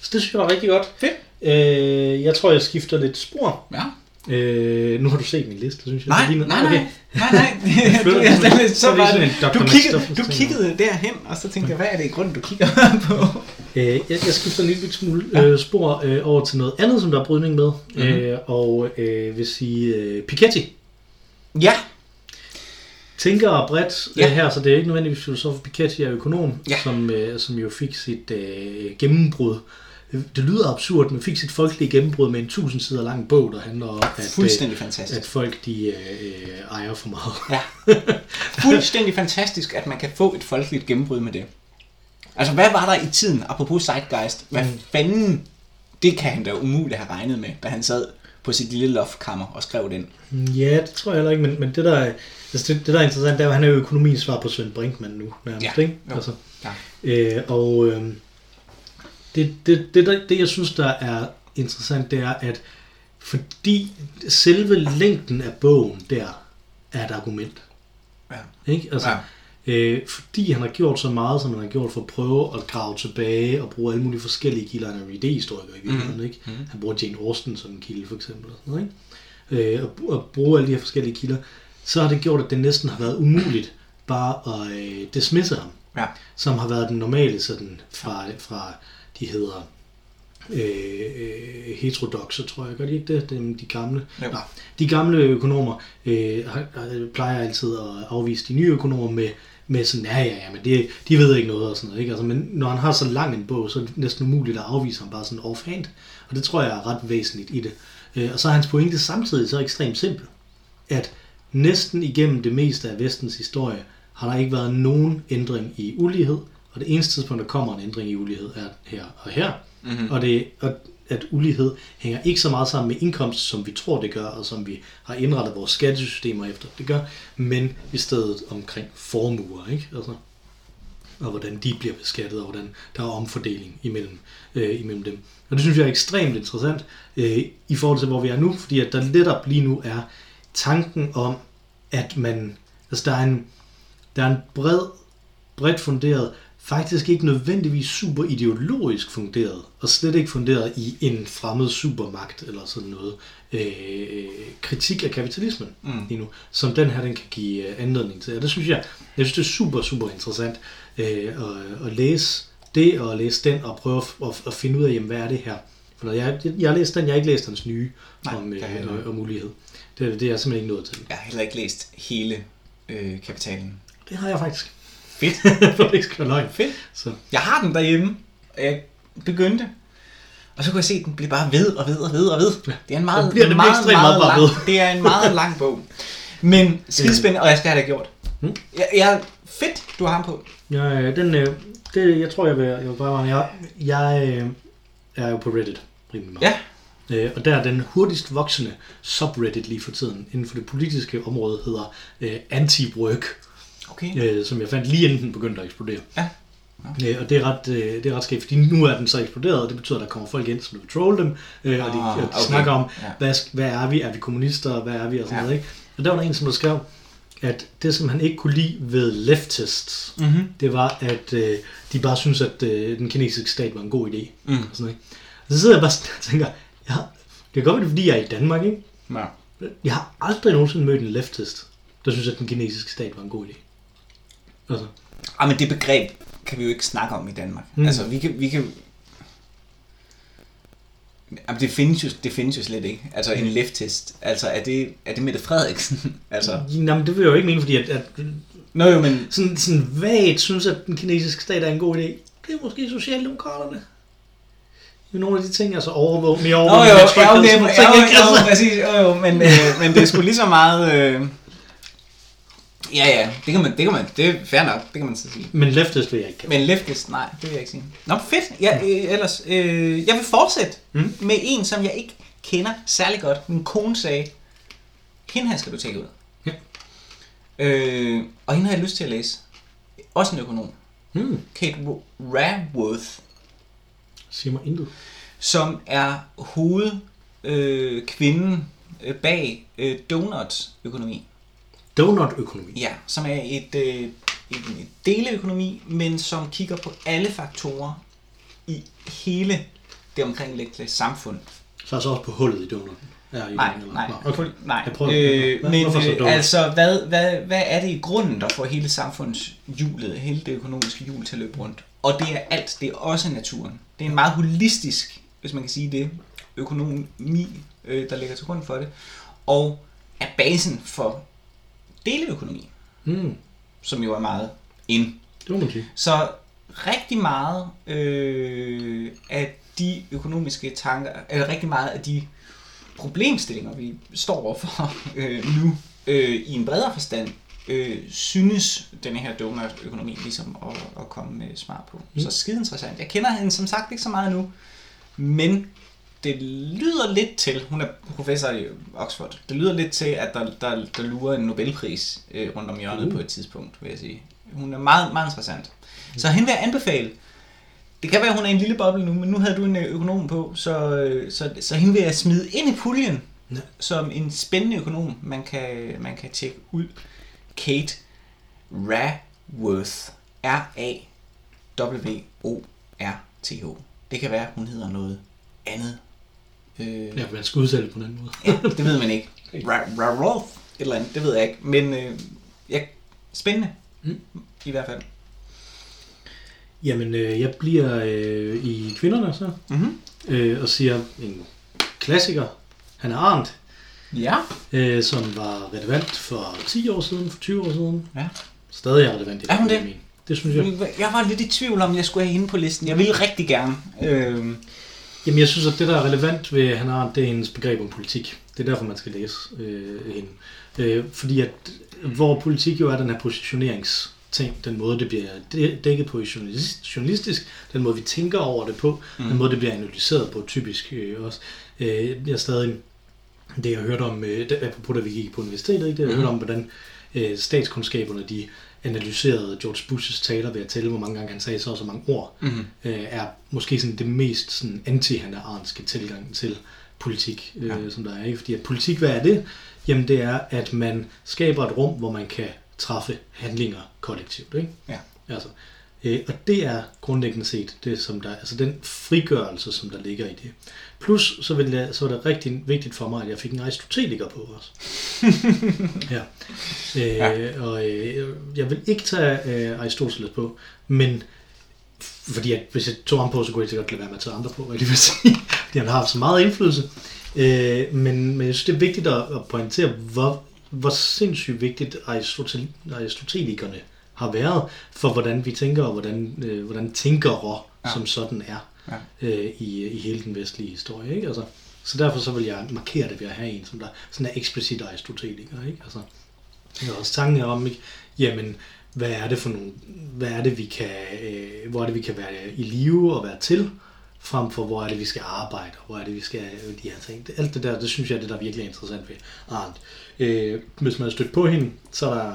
A: Så det synes jeg var rigtig godt.
B: Fedt.
A: Øh, jeg tror, jeg skifter lidt spor.
B: Ja.
A: Øh, nu har du set min liste, synes jeg.
B: Nej, nej, nej,
A: Okay.
B: nej, nej. du, jeg,
A: Så er
B: var
A: sådan
B: det, du, kiggede, du kiggede derhen, og så tænkte jeg, hvad er det i grunden, du kigger på?
A: Øh, jeg, jeg skifter en lille smule øh, spor øh, over til noget andet, som der er brydning med,
B: Mhm.
A: øh, og øh, vil sige øh, Piketty.
B: Ja,
A: Tænker bredt
B: Ja.
A: ja. her, så det er ikke nødvendigvis filosof Piketty er økonom,
B: Ja.
A: som, øh, som jo fik sit øh, gennembrud. Det, lyder absurd, men fik sit folkelige gennembrud med en tusind sider lang bog, der handler om, at,
B: fuldstændig
A: øh,
B: fantastisk.
A: at folk de øh, øh, ejer for meget.
B: Ja. Fuldstændig fantastisk, at man kan få et folkeligt gennembrud med det. Altså, hvad var der i tiden, apropos Zeitgeist? Hvad
A: Mm.
B: fanden, det kan han da umuligt have regnet med, da han sad på sit lille loftkammer og skrev den.
A: Ja, det tror jeg heller ikke, men, men det, der er, altså det, det, der er interessant, det er, at han er jo økonomiens svar på Svend Brinkmann nu, nærmest,
B: Ja,
A: ikke?
B: jo.
A: Altså,
B: Ja.
A: øh, og øh, det, det, det, der, det, jeg synes, der er interessant, det er, at fordi selve længden af bogen der er et argument,
B: Ja.
A: ikke? Altså,
B: Ja.
A: Øh, fordi han har gjort så meget, som han har gjort for at prøve at grave tilbage og bruge alle mulige forskellige kilder. Han er jo idéhistoriker i virkeligheden,
B: Mhm.
A: ikke?
B: Mhm.
A: Han bruger Jane Austen som en kilde, for eksempel. Og sådan noget, ikke? Øh, og, og bruge alle de her forskellige kilder. Så har det gjort, at det næsten har været umuligt bare at øh, dismisse ham.
B: Ja.
A: Som har været den normale sådan fra, fra de hedder øh, øh, heterodoxe, tror jeg. Gør de ikke det? Dem, de gamle.
B: Jo.
A: Nå, de gamle økonomer øh, plejer altid at afvise de nye økonomer med, med sådan, ja, ja, ja, men det, de ved ikke noget og sådan noget. Ikke? Altså, men når han har så lang en bog, så er det næsten umuligt at afvise ham bare sådan offhand. Og det tror jeg er ret væsentligt i det. Øh, og så er hans pointe samtidig så ekstremt simpel, at næsten igennem det meste af vestens historie har der ikke været nogen ændring i ulighed, og det eneste tidspunkt, der kommer en ændring i ulighed, er her og her.
B: Mm-hmm.
A: Og, det, og at ulighed hænger ikke så meget sammen med indkomst, som vi tror, det gør, og som vi har indrettet vores skattesystemer efter, det gør, men i stedet omkring formuer, ikke? Altså, og hvordan de bliver beskattet, og hvordan der er omfordeling imellem, øh, imellem dem. Og det synes jeg er ekstremt interessant øh, i forhold til, hvor vi er nu, fordi at der netop lige nu er tanken om, at man, altså der er en, der er en bred, bredt funderet faktisk ikke nødvendigvis super ideologisk funderet, og slet ikke funderet i en fremmed supermagt eller sådan noget øh, kritik af kapitalismen
B: Mm.
A: lige nu, som den her den kan give øh, anledning til. Og det synes jeg, jeg synes det er super, super interessant øh, at, at læse det, og læse den, og prøve at, at, at finde ud af, jamen, hvad er det her. For når jeg, jeg, jeg har læst den, jeg har ikke læst hans nye
B: Nej,
A: om, øh, om mulighed. Det, det er jeg simpelthen ikke nået til.
B: Jeg har heller ikke læst hele øh, kapitalen.
A: Det har jeg faktisk.
B: Fedt.
A: For det ikke skal være løgn.
B: Fedt.
A: Så.
B: Jeg har den derhjemme, og jeg begyndte. Og så kunne jeg se, at den blev bare ved og ved og ved og ved. Det er en meget,
A: bliver det
B: meget, meget,
A: meget
B: lang, det er en meget lang bog. Men skidespændende, og jeg skal have det gjort.
A: Mm.
B: Jeg, jeg, fedt, du har ham på.
A: Jeg, øh, den, øh, det, jeg tror, jeg vil, jeg vil bare jeg, jeg øh, er jo på Reddit rimelig meget.
B: Ja.
A: Øh, og der er den hurtigst voksende subreddit lige for tiden inden for det politiske område hedder øh, anti-work,
B: Okay.
A: øh, som jeg fandt lige inden den begyndte at eksplodere.
B: Ja.
A: Øh, og det er ret, øh, det er ret skægt, fordi nu er den så eksploderet, og det betyder, at der kommer folk ind, som vil trolle dem, øh, og de,
B: Ah,
A: og de
B: okay.
A: snakker om,
B: Ja.
A: hvad, hvad er vi, er vi kommunister, hvad er vi, og sådan
B: Ja.
A: noget, ikke? Og der var der en, som der skrev, at det, som han ikke kunne lide ved leftists,
B: Mm-hmm.
A: det var, at øh, de bare synes, at øh, den kinesiske stat var en god idé.
B: Mm.
A: Og, sådan, ikke? og så sidder jeg bare og tænker, ja, det kan godt være, det er, fordi jeg er i Danmark, ikke?
B: Ja.
A: Jeg har aldrig nogensinde mødt en leftist, der synes, at den kinesiske stat var en god idé. Altså,
B: Ah, men det begreb kan vi jo ikke snakke om i Danmark.
A: Mm.
B: Altså, vi kan... Vi kan Jamen, det findes, jo, det findes jo slet ikke. Altså, en leftist. Altså, er det, er det Mette Frederiksen? altså,
A: jamen, det vil jeg jo ikke mene, fordi at, at
B: nå jo, men...
A: sådan, sådan vagt synes, at den kinesiske stat er en god idé. Det er måske Socialdemokraterne. Det er nogle af de ting, altså overvåg, mere
B: Nå
A: overvåg,
B: jo,
A: nogle ting,
B: jo,
A: ikke?
B: jo,
A: Altså.
B: præcis, jo, jo, men, øh, men det er sgu lige så meget... Øh... Ja, ja, det kan man, det kan man, det er fair nok, det kan man så sige.
A: Men leftist vil jeg ikke.
B: Men leftist, nej, det vil jeg ikke sige. Nå, fedt. Ja, øh, ellers, øh, jeg vil fortsætte
A: Mm.
B: mm. med en, som jeg ikke kender særlig godt. Min kone sagde, hende her skal du tjekke ud.
A: Ja.
B: Øh, og hende har jeg lyst til at læse. Også en økonom.
A: Hmm,
B: Kate Raworth,
A: siger mig intet.
B: som er hovedkvinden øh, kvinden, øh, bag øh, Donut-økonomi.
A: Donut-økonomi.
B: Ja, som er et, øh, et, et deleøkonomi, men som kigger på alle faktorer i hele det omkringliggende samfund.
A: Så er så også på hullet i donutten. Ja, i
B: Nej,
A: den,
B: nej,
A: okay.
B: nej.
A: Jeg prøver-
B: øh,
A: hvad-
B: men
A: så
B: øh, altså, hvad, hvad, hvad er det i grunden, der får hele samfundshjulet, hele det økonomiske hjul til at løbe rundt? Og det er alt, det er også naturen. Det er en meget holistisk, hvis man kan sige det, økonomi, øh, der ligger til grund for det, og er basen for deleøkonomi,
A: Hmm,
B: som jo er meget ind.
A: det må man sige.
B: Så rigtig meget øh, af de økonomiske tanker, eller rigtig meget af de problemstillinger, vi står overfor øh, nu, øh, i en bredere forstand, øh, synes den her donut-økonomi ligesom at, at komme med svar på.
A: Mm.
B: Mm. Så skide interessant. Jeg kender hende som sagt ikke så meget nu, men det lyder lidt til, hun er professor i Oxford, det lyder lidt til, at der, der, der lurer en Nobelpris øh, rundt om hjørnet
A: Uh.
B: på et tidspunkt, vil jeg sige. Hun er meget, meget interessant. Så hende vil jeg anbefale. Det kan være, hun er en lille boble nu, men nu havde du en øh, økonom på, så, øh, så, så hende vil jeg smide ind i puljen
A: Ja.
B: som en spændende økonom, man kan, man kan tjekke ud. Kate Raworth. R-A-W-O-R-T-H. Det kan være, hun hedder noget andet. Øh,
A: Ja, man skal udtale det på den måde.
B: ja, det ved man ikke. Ra- Raworth, et eller andet, det ved jeg ikke. Men øh, ja, spændende.
A: Mm.
B: I hvert fald.
A: Jamen, øh, jeg bliver øh, i kvinderne så,
B: Mm-hmm.
A: øh, og siger en klassiker, han er Arndt,
B: Ja.
A: øh, som var relevant for 10 år siden, for 20 år siden.
B: Ja.
A: Stadig er relevant i
B: Er hun det?
A: økonomien. Det synes jeg.
B: Jeg var lidt i tvivl om, jeg skulle have hende på listen. Jeg ville rigtig gerne. Øh,
A: Jamen, jeg synes, at det, der er relevant ved han har, det er hendes begreb om politik. Det er derfor, man skal læse øh, hende. Øh, fordi at, hvor politik jo er den her positioneringsting, den måde, det bliver dæ- dækket på journalist, journalistisk, den måde, vi tænker over det på, mm. den måde, det bliver analyseret på, typisk øh, også. Øh, jeg er stadig, det jeg har hørt om, øh, apropos da vi gik på universitetet, ikke? det jeg har
B: Mhm.
A: hørt om, hvordan øh, statskundskaberne, de analyserede George Bushes taler ved at tælle, hvor mange gange han sagde så og så mange ord
B: mm-hmm.
A: øh, er måske sådan det mest sådan anti-hannah tilgang til politik, øh,
B: Ja.
A: som der er. Ikke? Fordi at politik, hvad er det? Jamen det er, at man skaber et rum, hvor man kan træffe handlinger kollektivt. Ikke?
B: Ja.
A: Altså, Øh, og det er grundlæggende set det, som der, altså den frigørelse, som der ligger i det. Plus, så, vil jeg, så var det rigtig vigtigt for mig, at jeg fik en aristoteliker på også. ja. Øh, ja. Og øh, jeg vil ikke tage øh, Aristoteles på, men fordi at hvis jeg tog ham på, så kunne jeg sikkert lade være med at tage andre på, hvad jeg lige vil sige. Fordi han har haft så meget indflydelse. Øh, men, men jeg synes, det er vigtigt at, at pointere, hvor, hvor sindssygt vigtigt Aristotel, aristotelikerne har været for, hvordan vi tænker, og hvordan, øh, hvordan tænkere ja. som sådan er ja. øh, i, i hele den vestlige historie. Ikke? Altså, så derfor så vil jeg markere det ved at have en, som der sådan er eksplicit aristoteliker. Ikke? Altså, jeg har også tanken om, ikke? jamen, hvad er det for nogle, hvad er det, vi kan, øh, hvor er det, vi kan være i live og være til, frem for, hvor er det, vi skal arbejde, og hvor er det, vi skal øh, de her ting. Alt det der, det synes jeg, det der er virkelig interessant ved Arndt. Øh, hvis man har stødt på hende, så er der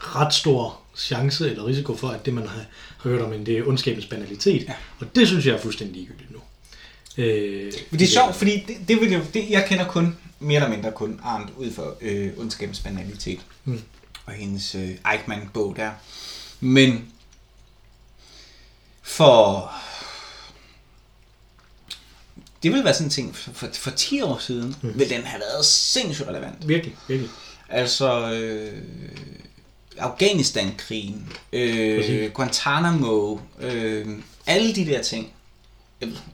A: ret stor chance eller risiko for, at det, man har, har hørt om, det er ondskabens banalitet. Ja. Og det synes jeg er fuldstændig ligegyldigt nu.
B: Øh, det er sjovt, fordi det, det vil jeg, det, jeg kender kun, mere eller mindre kun Arndt ud for øh, ondskabens banalitet. Mm. Og hendes øh, Eichmann-bog der. Men for det ville være sådan en ting, for, for, for 10 år siden, mm. ville den have været sindssygt relevant.
A: Virkelig, virkelig.
B: Altså, øh, Afghanistan-krigen, øh, Guantanamo, øh, alle de der ting.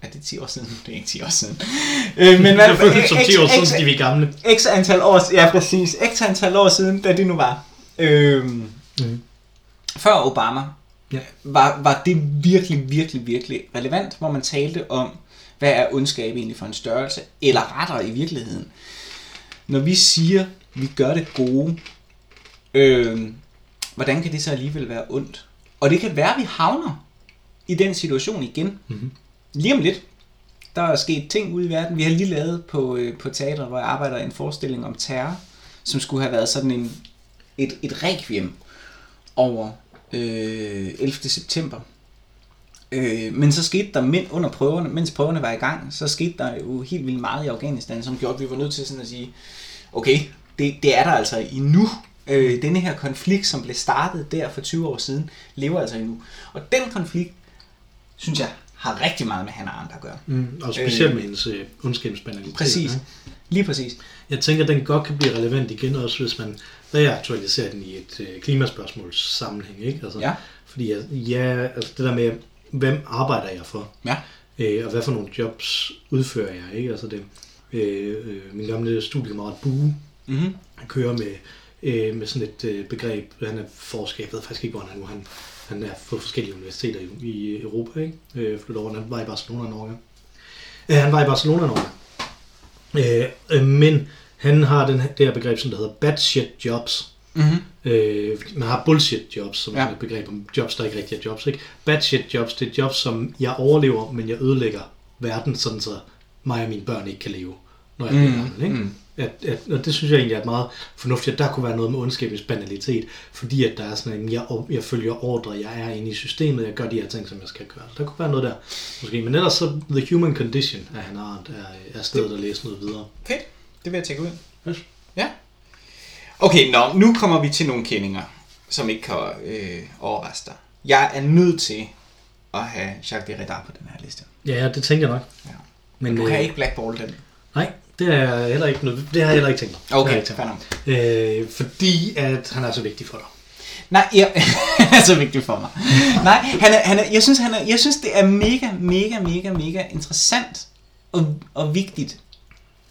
B: Er det 10 år siden? Det er ikke 10 år siden.
A: Øh, men hvad, det er som 10 år siden, de vi gamle.
B: X antal år, ja præcis, x antal år siden, da det nu var. Øh, mm. Før Obama, ja. var, var det virkelig, virkelig, virkelig relevant, hvor man talte om, hvad er ondskab egentlig for en størrelse, eller rettere i virkeligheden. Når vi siger, vi gør det gode, øh, hvordan kan det så alligevel være ondt? Og det kan være, at vi havner i den situation igen. Mm-hmm. Lige om lidt. Der er sket ting ude i verden. Vi har lige lavet på, øh, på teatret, hvor jeg arbejder en forestilling om terror, som skulle have været sådan en, et, et requiem over øh, 11. september. Øh, men så skete der men, under prøverne, mens prøverne var i gang, så skete der jo helt vildt meget i Afghanistan, som gjorde, at vi var nødt til sådan at sige, okay, det, det er der altså endnu. Øh, denne her konflikt, som blev startet der for 20 år siden, lever altså endnu. Og den konflikt, synes jeg, har rigtig meget med Hannah Arendt at gøre.
A: Mm, og specielt øh, med hendes øh, ondskabsbanalitet.
B: Præcis. Ja. Lige præcis.
A: Jeg tænker, at den godt kan blive relevant igen, også hvis man reaktualiserer den i et øh, klimaspørgsmåls sammenhæng. Ikke? Altså, ja. Fordi ja, altså det der med, hvem arbejder jeg for? Ja. Øh, og hvad for nogle jobs udfører jeg? Ikke? Altså det, øh, øh, min gamle studiekammerat Bue, mm-hmm. kører med, øh, med sådan et øh, begreb, han er forsker, jeg ved faktisk ikke, hvor han er nu, han, han er på forskellige universiteter i, i Europa, ikke? Øh, flyttet over, han var i Barcelona en år. Øh, han var i Barcelona en år. Øh, øh, men han har den, det her begreb, som der hedder bad shit jobs. Mm-hmm. Øh, man har bullshit jobs, som ja. er et begreb om jobs, der ikke rigtig er jobs. Ikke? Bad shit jobs, det er jobs, som jeg overlever, men jeg ødelægger verden, sådan så mig og mine børn ikke kan leve, når jeg bliver mm. gammel. Ikke? Mm. At, at, og det synes jeg egentlig er meget fornuftigt, at der kunne være noget med ondskabens banalitet, fordi at der er sådan en, jeg, jeg følger ordre, jeg er inde i systemet, jeg gør de her ting, som jeg skal gøre. Der kunne være noget der, måske. Men ellers så The Human Condition af han Arendt er, er stedet at læse noget videre.
B: Fedt, det vil jeg tjekke ud. Yes. Ja. Okay, nå, nu kommer vi til nogle kendinger, som ikke kan øh, overraske dig. Jeg er nødt til at have Jacques Derrida på den her liste.
A: Ja, det tænker jeg nok. Ja.
B: Men, du kan øh, ikke blackball den.
A: Nej, det er heller ikke noget, det har jeg heller ikke tænkt
B: mig. Okay, fair
A: øh, Fordi at han er så vigtig for dig.
B: Nej, ja, han er så vigtig for mig. Nej, han er, han er, jeg, synes, han er, jeg synes, det er mega, mega, mega, mega interessant og, og vigtigt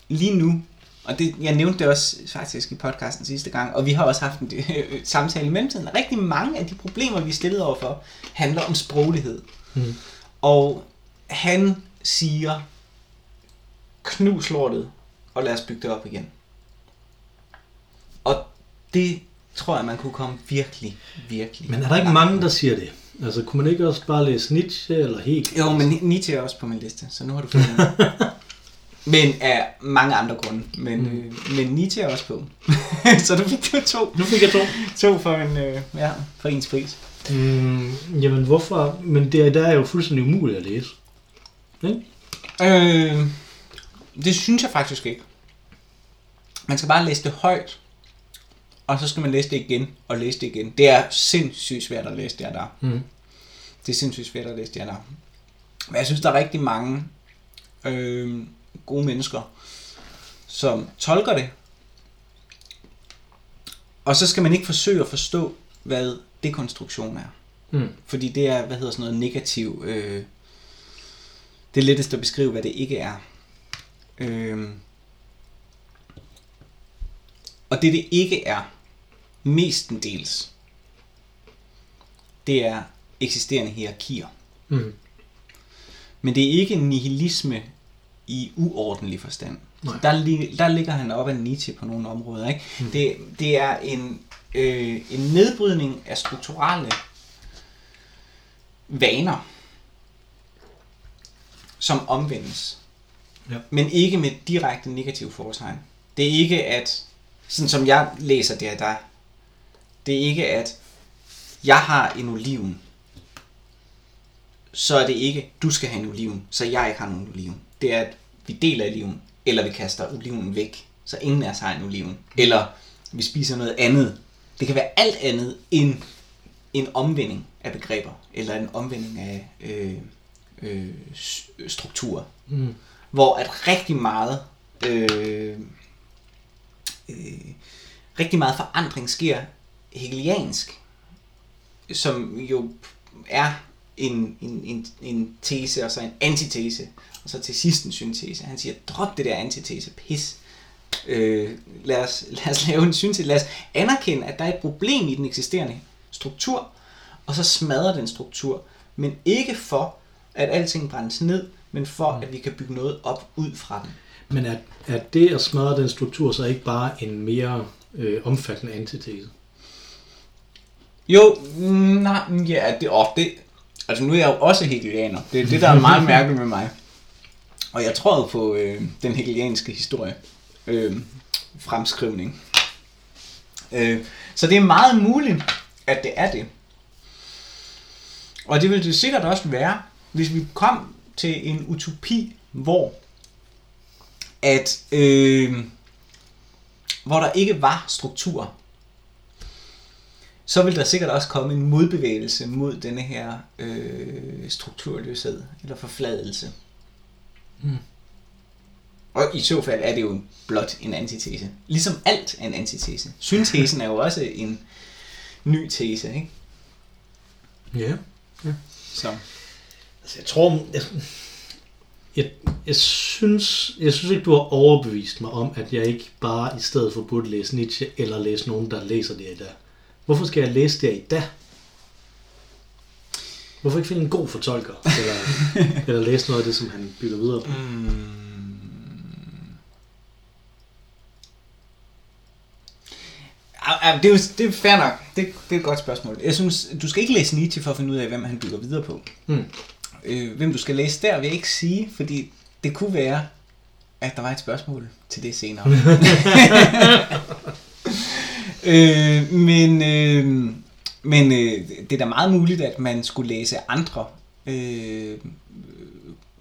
B: lige nu og det, jeg nævnte det også faktisk i podcasten sidste gang, og vi har også haft en øh, samtale i mellemtiden. Rigtig mange af de problemer, vi er stillet overfor, handler om sproglighed. Mm. Og han siger, knus lortet, og lad os bygge det op igen. Og det tror jeg, man kunne komme virkelig, virkelig
A: Men er der ikke mange, der siger det? Altså, kunne man ikke også bare læse Nietzsche eller Hegel?
B: Jo, men Nietzsche er også på min liste, så nu har du fået Men af mange andre grunde. Men, mm. øh, men Nietzsche er også på. så du fik du to.
A: Nu fik jeg to.
B: To for, en, øh, ja, for ens pris.
A: Mm, jamen hvorfor? Men det der er jo fuldstændig umuligt at læse.
B: Ikke? Øh, det synes jeg faktisk ikke. Man skal bare læse det højt. Og så skal man læse det igen og læse det igen. Det er sindssygt svært at læse det der. Mm. Det er sindssygt svært at læse stjerner. Men jeg synes, der er rigtig mange øh, gode mennesker, som tolker det. Og så skal man ikke forsøge at forstå, hvad dekonstruktion er.
A: Mm.
B: Fordi det er, hvad hedder sådan noget, negativ... Øh, det er lettest at beskrive, hvad det ikke er. Øh, og det, det ikke er, mestendels, det er eksisterende hierarkier.
A: Mm.
B: Men det er ikke nihilisme i uordentlig forstand.
A: Nej.
B: Der, der ligger han op ad Nietzsche på nogle områder. Ikke? Mm. Det, det er en, øh, en nedbrydning af strukturelle vaner, som omvendes.
A: Ja.
B: Men ikke med direkte negativ foretegn. Det er ikke at, sådan som jeg læser det af dig, det er ikke at, jeg har en oliven, så er det ikke, du skal have en oliven, så jeg ikke har nogen oliven. Det er, at vi deler oliven, eller vi kaster oliven væk, så ingen af os har en oliven. Eller vi spiser noget andet. Det kan være alt andet end en omvending af begreber, eller en omvending af øh, øh, strukturer.
A: Mm.
B: Hvor at rigtig meget øh, øh, rigtig meget forandring sker hegeliansk, som jo er en, en, en, en tese og så en antitese, og så til sidst en syntese. Han siger, drop det der antitese, pis. Øh, lad, os, lad os lave en syntese. Lad os anerkende, at der er et problem i den eksisterende struktur, og så smadre den struktur. Men ikke for, at alting brændes ned, men for, at vi kan bygge noget op ud fra den.
A: Men er, er det at smadre den struktur så ikke bare en mere øh, omfattende antitese?
B: Jo, mm, nej, ja, det, åh, det, altså nu er jeg jo også hegelianer. Det er det, der er meget mærkeligt med mig. Og jeg tror på øh, den hegelianske historie. Øh, fremskrivning. Øh, så det er meget muligt, at det er det. Og det vil det sikkert også være, hvis vi kom til en utopi, hvor at øh, hvor der ikke var struktur, så vil der sikkert også komme en modbevægelse mod denne her øh, strukturløshed eller forfladelse.
A: Mm.
B: Og i så fald er det jo blot en antitese. Ligesom alt er en antitese. Syntesen er jo også en ny tese, ikke?
A: Ja.
B: Så.
A: Altså, jeg tror... Jeg, jeg, jeg, synes, jeg synes ikke, du har overbevist mig om, at jeg ikke bare i stedet for burde læse Nietzsche, eller læse nogen, der læser det i dag. Hvorfor skal jeg læse det i dag? Hvorfor ikke finde en god fortolker? Eller, eller læse noget af det, som han bygger videre på?
B: Ja, ja, det er jo det er fair nok. Det, det er et godt spørgsmål. Jeg synes, du skal ikke læse Nietzsche for at finde ud af, hvem han bygger videre på.
A: Mm.
B: Øh, hvem du skal læse der, vil jeg ikke sige, fordi det kunne være, at der var et spørgsmål til det senere. øh, men øh, men øh, det er da meget muligt, at man skulle læse andre øh,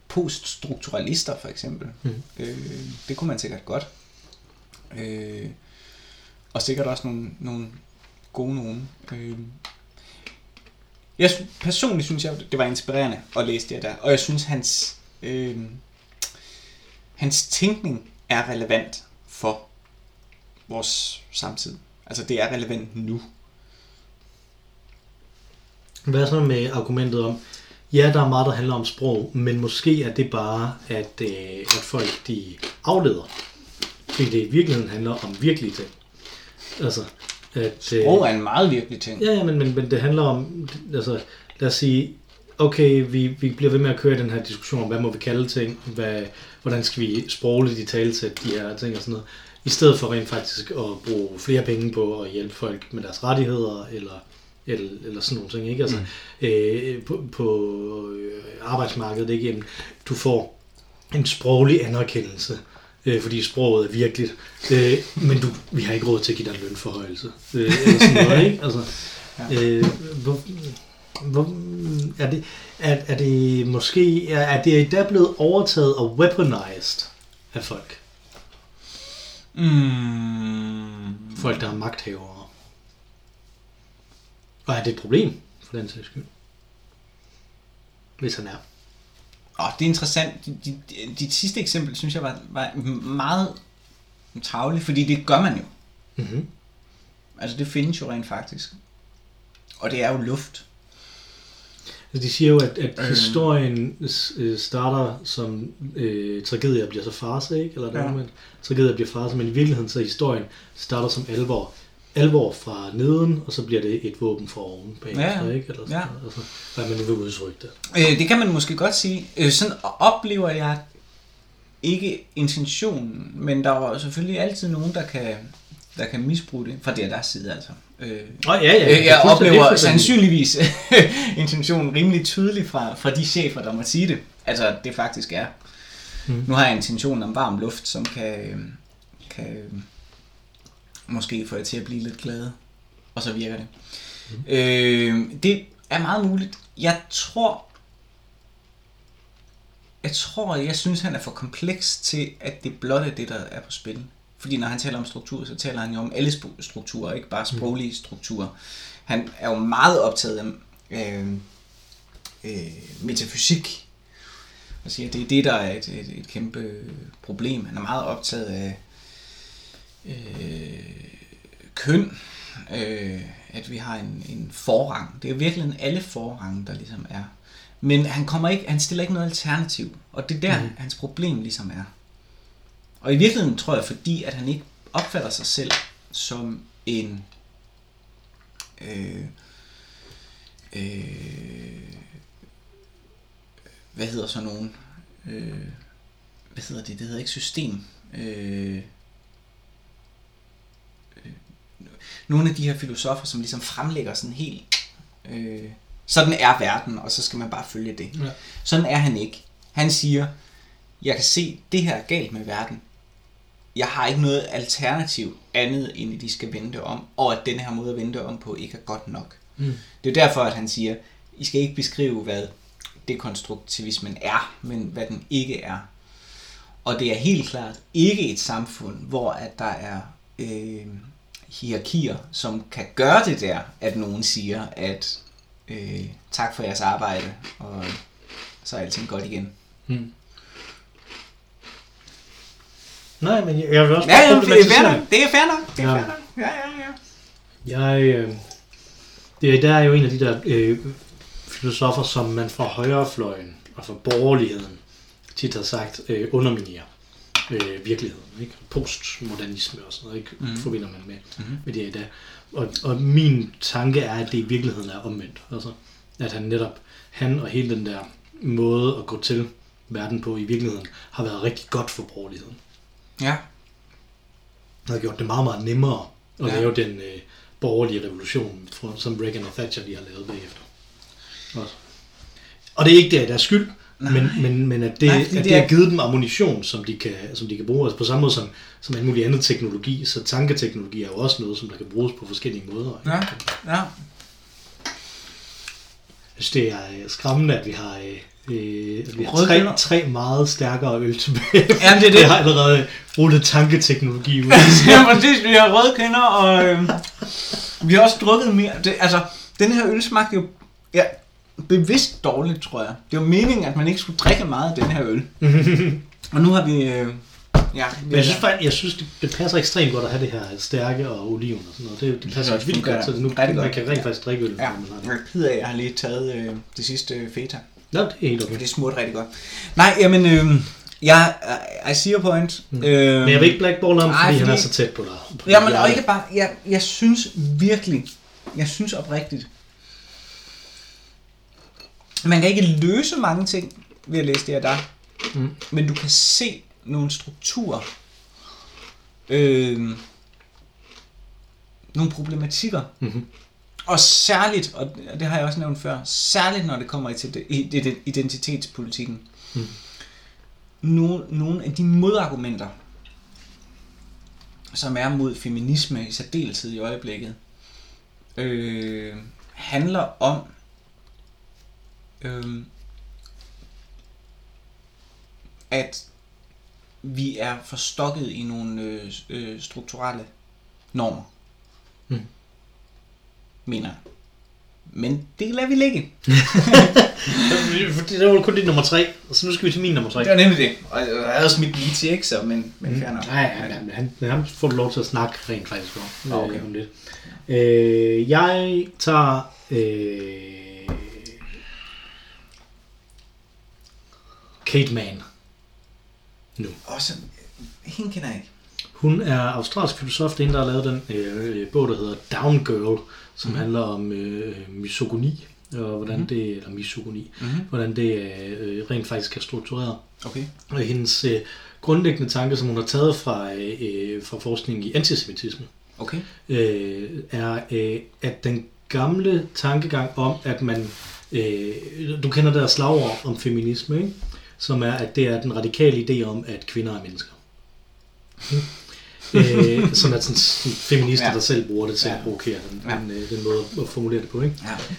B: poststrukturalister, for eksempel.
A: Mm.
B: Øh, det kunne man sikkert godt. Øh, og sikkert også nogle, nogle gode nogen. Øh, jeg personligt synes jeg, det var inspirerende at læse det der, og jeg synes hans øh, hans tænkning er relevant for vores samtid. Altså det er relevant nu.
A: Hvad så med argumentet om, ja, der er meget, der handler om sprog, men måske er det bare, at, øh, at folk de afleder. Fordi det i virkeligheden handler om virkelige ting. Altså, at, øh,
B: Sprog er en meget virkelig ting.
A: Ja, ja, men, men, men det handler om, altså, lad os sige, okay, vi, vi bliver ved med at køre den her diskussion om, hvad må vi kalde ting, hvad, hvordan skal vi sprogligt i talsætte de her ting og sådan noget, i stedet for rent faktisk at bruge flere penge på at hjælpe folk med deres rettigheder, eller, eller, eller sådan nogle ting, ikke? Altså, mm. øh, på, på øh, arbejdsmarkedet, ikke? Jamen, du får en sproglig anerkendelse, øh, fordi sproget er virkeligt, øh, men du, vi har ikke råd til at give dig en lønforhøjelse, øh, eller sådan noget, ikke? Altså, øh, hvor, hvor, er, det, er, er det måske, er, er det dag blevet overtaget og weaponized af folk?
B: Mm.
A: Folk, der er magthavere. Og er det et problem, for den sags skyld? hvis han er.
B: Åh, det er interessant. Dit, dit, dit sidste eksempel, synes jeg, var, var meget travligt, fordi det gør man jo.
A: Mm-hmm.
B: Altså, det findes jo rent faktisk. Og det er jo luft.
A: Altså, de siger jo, at, at
B: Øhm.
A: historien øh, starter som øh, tragedie og bliver så farse, ikke? Eller der
B: Ja.
A: ja. tragedie bliver farse, men i virkeligheden så historien starter som alvor. Alvor fra neden, og så bliver det et våben fra oven bagefter,
B: Ja,
A: ikke? Eller sådan
B: ja.
A: noget. Altså, hvad man nu vil udtrykke det.
B: Øh, det kan man måske godt sige. Øh, sådan oplever jeg ikke intentionen, men der er selvfølgelig altid nogen, der kan, der kan misbruge det fra deres side, altså. Øh,
A: Åh, ja, ja.
B: Øh, jeg oplever sandsynligvis intentionen rimelig tydelig fra, fra de chefer, der må sige det. Altså, det faktisk er.
A: Mm.
B: Nu har jeg intentionen om varm luft, som kan, øh, kan måske få jer til at blive lidt glade. Og så virker det. Mm. Øh, det er meget muligt. Jeg tror, jeg tror, jeg synes, han er for kompleks til, at det blot er det, der er på spil. Fordi når han taler om struktur, så taler han jo om alle strukturer, ikke bare sproglige strukturer. Han er jo meget optaget af øh, øh, metafysik, og siger, at det er det, der er et, et, et kæmpe problem. Han er meget optaget af øh, køn, øh, at vi har en, en forrang. Det er virkelig alle forrange, der ligesom er. Men han kommer ikke, han stiller ikke noget alternativ, og det er der, mm. hans problem ligesom er. Og i virkeligheden tror jeg, fordi at han ikke opfatter sig selv som en øh, øh, hvad hedder så nogen øh, hvad hedder det, det hedder ikke system øh, nogle af de her filosofer, som ligesom fremlægger sådan helt øh, sådan er verden, og så skal man bare følge det.
A: Ja.
B: Sådan er han ikke. Han siger, jeg kan se, det her er galt med verden. Jeg har ikke noget alternativ andet, end at de skal vente om, og at den her måde at vente om på ikke er godt nok.
A: Mm.
B: Det er derfor, at han siger, I skal ikke beskrive, hvad dekonstruktivismen er, men hvad den ikke er. Og det er helt klart ikke et samfund, hvor at der er øh, hierarkier, som kan gøre det der, at nogen siger, at øh, tak for jeres arbejde, og så er alting godt igen.
A: Mm. Nej, men jeg, jeg vil også
B: Ja, ja, det er fair nok. Det er fair nok. Det er
A: Ja.
B: fair nok. Ja, ja, ja.
A: Jeg, øh, det, der er jo en af de der øh, filosofer, som man fra højrefløjen og fra borgerligheden tit har sagt øh, underminerer øh, virkeligheden. Ikke? Postmodernisme og sådan noget, ikke? Mm. forbinder man med, mm. med det i dag. Og, og min tanke er, at det i virkeligheden er omvendt. Altså, at han netop, han og hele den der måde at gå til verden på i virkeligheden, har været rigtig godt for borgerligheden.
B: Ja,
A: Det har gjort det meget, meget nemmere at
B: Ja.
A: lave den øh, borgerlige revolution, som Reagan og Thatcher lige har lavet bagefter. Også. Og det er ikke der, der er skyld, men, men, men at det,
B: Nej,
A: at
B: det
A: det
B: er-
A: har givet dem ammunition, som de kan, som de kan bruge. Altså på samme måde som, som alt mulig andet teknologi, så tanketeknologi er jo også noget, som der kan bruges på forskellige måder. ikke?
B: ja, ja.
A: Jeg synes, det er øh, skræmmende, at vi har, øh, øh, at vi har tre, tre meget stærkere øl tilbage.
B: Jamen, det er det.
A: Jeg har allerede rullet tanketeknologi ud.
B: ja, præcis. Vi har røde kender, og øh, vi har også drukket mere. Det, altså, den her øl smagte jo ja, bevidst dårligt, tror jeg. Det var meningen, at man ikke skulle drikke meget af den her øl. og nu har vi... Øh, ja,
A: Men jeg synes faktisk, jeg synes, det, det passer ekstremt godt at have det her stærke og oliven og sådan noget. Det, det passer
B: det
A: vildt godt, så det nu man
B: godt.
A: kan rent faktisk drikke øl.
B: Ja,
A: man har det.
B: jeg er ked af, at jeg har lige taget øh, det sidste øh, feta.
A: Nå, det er helt
B: For
A: okay.
B: det smurte rigtig godt. Nej, jamen, øh, jeg, I see your point. Mm. Øh,
A: Men jeg vil ikke blackballe ham,
B: Nej,
A: fordi, han er
B: fordi-
A: så tæt på dig.
B: Jamen, og ikke bare, jeg, jeg synes virkelig, jeg synes oprigtigt, man kan ikke løse mange ting ved at læse det her der,
A: Mm.
B: men du kan se nogle strukturer, øh, nogle problematikker,
A: Mhm.
B: og særligt, og det har jeg også nævnt før, særligt når det kommer til identitetspolitikken,
A: Mm.
B: nogle, nogle af de modargumenter, som er mod feminisme i særdeleshed i øjeblikket, øh, handler om øh, at vi er forstokket i nogle øh, øh, strukturelle normer.
A: Mm.
B: Mener jeg. Men det lader vi ligge.
A: Det var kun dit nummer tre, og så nu skal vi til min nummer tre.
B: Det var nemlig det. Og jeg havde også mit lige til, ikke? Så, men, men
A: Mm.
B: fair nok.
A: Nej, men han, men ham får lov til at snakke rent faktisk om.
B: Nå, okay.
A: øh, om lidt. Øh, jeg tager... Øh, Kate Mann. Nu.
B: Også, hende kender jeg ikke.
A: Hun er australsk filosof, det er en, der har lavet den øh, bog, der hedder Down Girl, som
B: Mhm.
A: mm. handler om øh, misogoni, og hvordan
B: Mhm.
A: det, eller misogoni,
B: Mm-hmm.
A: hvordan det øh, rent faktisk er struktureret.
B: Okay.
A: Og hendes øh, grundlæggende tanke, som hun har taget fra, øh, fra forskning i antisemitisme,
B: Okay.
A: øh, er, øh, at den gamle tankegang om, at man, øh, du kender der slagord om feminisme, ikke? Som er, at det er den radikale idé om, at kvinder er mennesker. øh, som er sådan, sådan feminister,
B: Ja.
A: der selv bruger det til
B: Ja.
A: at provokere den,
B: Ja.
A: den, øh, den måde at formulere det på. Ikke?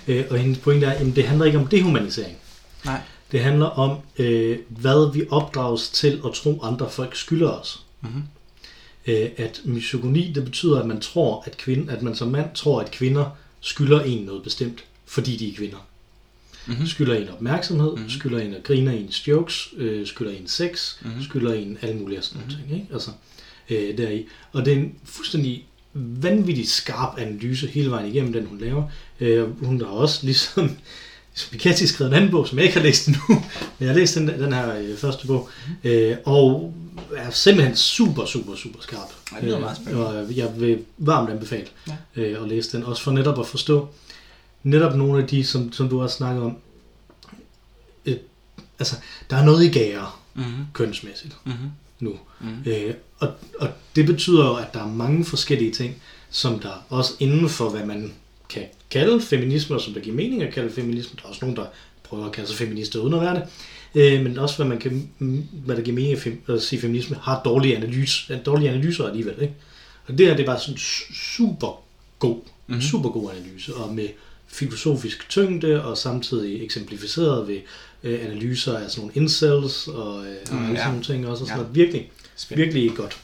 B: Ja.
A: Øh, og hendes pointe er, at det handler ikke om dehumanisering.
B: Nej.
A: Det handler om, øh, hvad vi opdrages til at tro, andre folk skylder os.
B: Mhm.
A: Øh, at misogyni, det betyder, at man tror, at, kvinde, at man som mand tror, at kvinder skylder en noget bestemt, fordi de er kvinder.
B: Mhm.
A: Skylder en opmærksomhed,
B: Mhm.
A: mm. skylder en at grine af ens jokes, øh, skylder en sex,
B: Mhm.
A: mm. skylder en alle mulige sådan
B: Mhm.
A: mm. ting. Ikke? Altså, øh, deri. Og det er en fuldstændig vanvittig skarp analyse hele vejen igennem, den hun laver. Øh, hun har også ligesom, ligesom Piketty skrevet en anden bog, som jeg ikke har læst endnu, men jeg har læst den, den her øh, første bog, øh, og er simpelthen super, super, super skarp.
B: Ja, det lyder meget spændende.
A: Og jeg vil varmt anbefale
B: Ja.
A: øh, at læse den, også for netop at forstå netop nogle af de, som, som du også snakkede om, øh, altså, der er noget i gære
B: Mm-hmm.
A: kønsmæssigt
B: Mm-hmm.
A: nu.
B: Mm-hmm.
A: Øh, og, og det betyder jo, at der er mange forskellige ting, som der også inden for, hvad man kan kalde feminisme, og som der giver mening at kalde feminisme, der er også nogen, der prøver at kalde sig feminister uden at være det, øh, men også hvad, man kan, hvad der giver mening at, fem, at sige feminisme, har dårlige, analyse, dårlige analyser alligevel. Ikke? Og det her, det er bare sådan su- super god,
B: Mhm.
A: mm-hmm. super god analyse, og med filosofisk tyngde, og samtidig eksemplificeret ved øh, analyser af sådan nogle incels, og, øh, og
B: Mm,
A: alle
B: ja.
A: sådan nogle ting også, og sådan
B: Ja.
A: noget. Virkelig,
B: Spændende.
A: virkelig godt.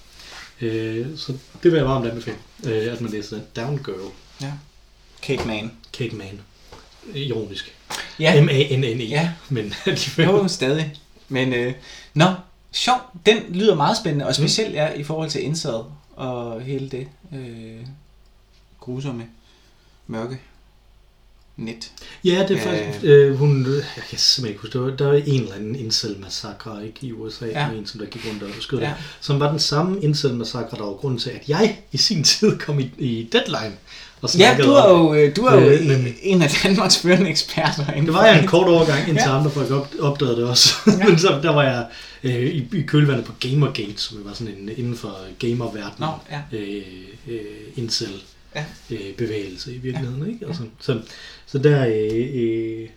A: Øh, så det vil jeg varmt anbefale, øh, at man læser den. Down Girl,
B: Ja. Kate Mann.
A: Kate Mann. Ironisk.
B: Ja.
A: M-A-N-N-E.
B: Ja.
A: Men alligevel.
B: Jo, stadig. Men, øh, nå, sjov. Den lyder meget spændende, og specielt ja, i forhold til indsad og hele det øh, grusomme mørke net.
A: Ja, det er
B: Øh.
A: faktisk... Øh, hun, jeg kan simpelthen ikke huske, der var, der var en eller anden incel-massakre ikke, i USA,
B: Ja.
A: en som der gik rundt og skød
B: Ja.
A: som var den samme incel-massakre, der var grunden til, at jeg i sin tid kom i, i Deadline og
B: Ja,
A: snakkede
B: du er jo, øh, du er jo
A: Øh, men-
B: en af Danmarks førende eksperter.
A: Det var jeg en kort overgang, indtil
B: Ja.
A: andre folk op, opdagede det også.
B: Ja.
A: Men så, der var jeg øh, i, i kølvandet på Gamergate, som var sådan en inden for gamerverdenen.
B: Nå, ja.
A: øh, øh, incel
B: Ja.
A: øh, bevægelse i virkeligheden. Ja. Ikke? Altså, så, så der, øh, øh,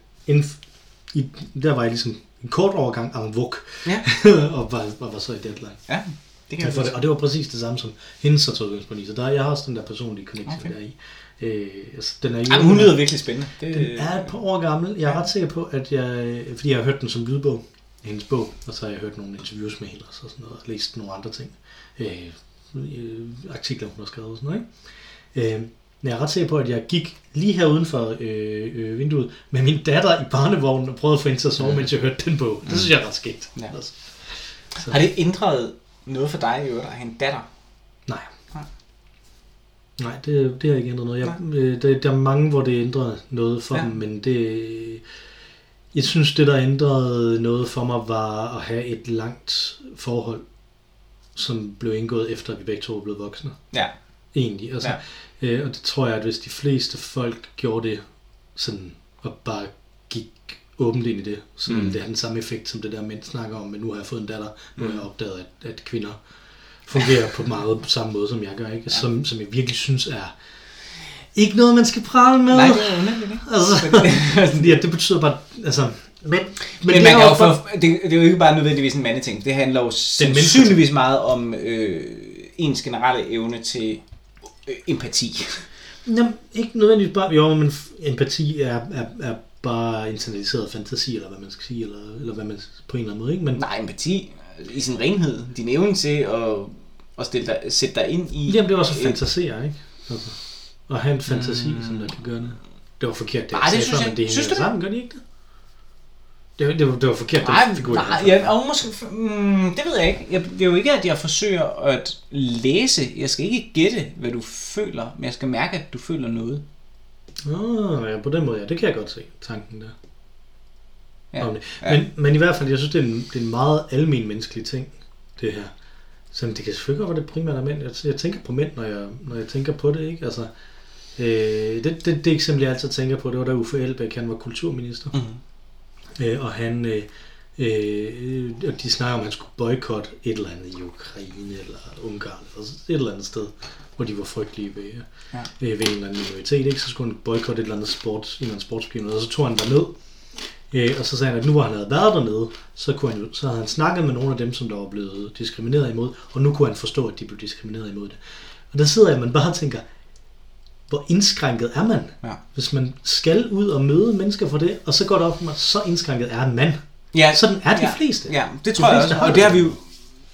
A: i, der var jeg ligesom en kort overgang en vuk,
B: Ja.
A: og var, og var så i deadline.
B: Ja, det kan jeg
A: for det, og det var præcis det samme som hendes i. Så der, jeg har også den der personlige connection
B: Okay.
A: der i. Øh, altså, den er jo,
B: Ej, men hun lyder virkelig spændende. Det,
A: den er et par år gammel. Jeg er
B: Ja.
A: ret sikker på, at jeg, fordi jeg har hørt den som lydbog, hendes bog, og så har jeg hørt nogle interviews med hende og så sådan noget, og læst nogle andre ting. Øh, øh, artikler, hun har skrevet og sådan noget, ikke? Øh, men jeg er ret sikker på, at jeg gik lige her uden for øh, øh, vinduet med min datter i barnevognen og prøvede at få hende til at sove, mens jeg hørte den bog. Det synes jeg er ret skægt.
B: Ja.
A: Altså. Så,
B: Har det ændret noget for dig i øvrigt at have en datter?
A: Nej.
B: Nej.
A: Nej, det, det har ikke ændret noget. Jeg, øh, der, der er mange, hvor det ændrer noget for
B: Ja.
A: dem, men det... Jeg synes, det der ændrede noget for mig, var at have et langt forhold, som blev indgået efter, at vi begge to blevet voksne.
B: Ja.
A: Egentlig. Altså,
B: Ja.
A: øh, og det tror jeg, at hvis de fleste folk gjorde det sådan, og bare gik åbent ind i det, så
B: Mm.
A: det have den samme effekt, som det der mænd snakker om, men nu har jeg fået en datter, nu har
B: Mm.
A: jeg opdaget, at, at kvinder fungerer på meget på samme måde, som jeg gør, ikke?
B: Ja.
A: Som, som jeg virkelig synes er ikke noget, man skal prale med.
B: Nej, det er underligt, ikke?
A: Altså, ja, det betyder bare, altså, men, men,
B: Men,
A: det
B: man
A: er
B: kan jo
A: for,
B: det, det er jo ikke bare nødvendigvis en mandeting. Det handler jo sandsynligvis meget om øh, ens generelle evne til øh, empati.
A: Jamen, ikke nødvendigvis bare, jo, men empati er, er, er bare internaliseret fantasi, eller hvad man skal sige, eller, eller hvad man på en eller anden måde, ikke? Men,
B: Nej, empati i sin renhed. Din evne til at, at stille dig, sætte dig ind i...
A: Jamen, det er også
B: en-
A: fantasere, ikke? Altså, at have en fantasi,
B: Mm.
A: som der kan gøre det. det var forkert, det
B: Nej,
A: jeg
B: det
A: sagde
B: synes
A: før,
B: jeg-
A: men det
B: synes
A: hænger
B: det?
A: sammen, gør de ikke det? Det, det, var, det var forkert,
B: Nej,
A: den figur,
B: nej
A: jeg
B: ja, og måske, mm, det ved jeg ikke. Jeg, det er jo ikke, at jeg forsøger at læse. Jeg skal ikke gætte, hvad du føler, men jeg skal mærke, at du føler noget.
A: Nå, ja, på den måde, ja, det kan jeg godt se, tanken der.
B: Ja.
A: Om det.
B: Ja.
A: Men, men i hvert fald, jeg synes, det er en, det er en meget almen menneskelig ting, det her. Så det kan selvfølgelig godt være, det primært er mænd. Jeg, jeg tænker på mænd, når jeg, når jeg tænker på det, ikke? Altså, øh, det, det, det eksempel, jeg altid tænker på, det var da Uffe Elbæk, han var kulturminister.
B: Mhm.
A: Øh, og han, øh, øh, og de snakker om, at han skulle boykotte et eller andet i Ukraine eller Ungarn, eller et eller andet sted, hvor de var frygtelige ved,
B: Ja.
A: ja. ved, en eller anden minoritet, ikke? så skulle han boykotte et eller andet sports, en eller anden sportsbegivenhed, og så tog han derned, øh, og så sagde han, at nu hvor han havde været dernede, så, kunne han, så havde han snakket med nogle af dem, som der var blevet diskrimineret imod, og nu kunne han forstå, at de blev diskrimineret imod det. Og der sidder jeg, man bare tænker, hvor indskrænket er man?
B: Ja.
A: Hvis man skal ud og møde mennesker for det, og så går det op for mig, så indskrænket er en mand.
B: Ja,
A: Sådan er de
B: ja,
A: fleste.
B: Ja, det
A: De
B: tror jeg
A: fleste
B: også, og det har vi jo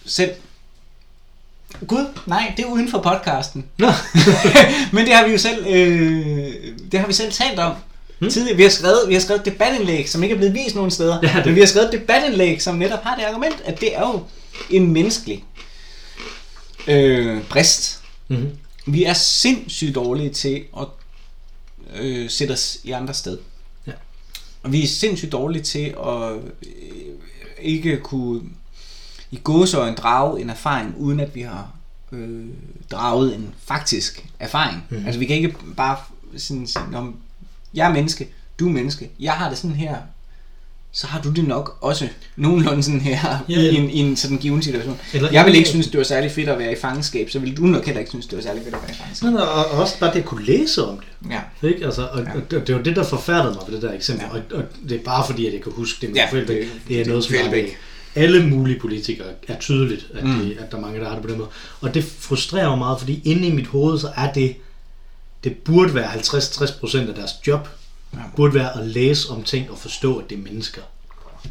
B: selv... Gud, nej, det er uden for podcasten.
A: Nå.
B: Men det har vi jo selv, øh, det har vi selv talt om. Hmm? Tidligere, vi har, skrevet, vi har skrevet et debatindlæg, som ikke er blevet vist nogen steder.
A: Ja, det-
B: Men vi har skrevet et debatindlæg, som netop har det argument, at det er jo en menneskelig øh, brist.
A: Mm-hmm.
B: Vi er sindssygt dårlige til at øh, sætte os i andre sted.
A: Ja.
B: Og vi er sindssygt dårlige til at øh, ikke kunne i gåsøjne drage en erfaring, uden at vi har øh, draget en faktisk erfaring. Mm. Altså vi kan ikke bare sådan sige, "Nå, men jeg er menneske, du er menneske, jeg har det sådan her, så har du det nok også nogenlunde sådan her
A: Ja.
B: I, en, i en sådan given situation.
A: Eller-
B: jeg vil ikke synes, det var særlig fedt at være i fangenskab, så vil du nok heller ikke synes, det var særlig fedt at være i fangenskab.
A: Og, og også bare det at kunne læse om det.
B: Ja.
A: Ikke? Altså, og,
B: Ja.
A: og det, det var det, der forfærdede mig ved det der eksempel.
B: Ja.
A: Og, og det er bare fordi, at jeg kan huske det med
B: Ja,
A: ja, det,
B: det-
A: det er noget, som
B: er
A: alle mulige politikere er tydeligt, at,
B: Mm.
A: det, at der er mange, der har det på den måde. Og det frustrerer mig meget, fordi inde i mit hoved, så er det, det burde være 50-60% af deres job. Burde være at læse om ting og forstå, at det er mennesker.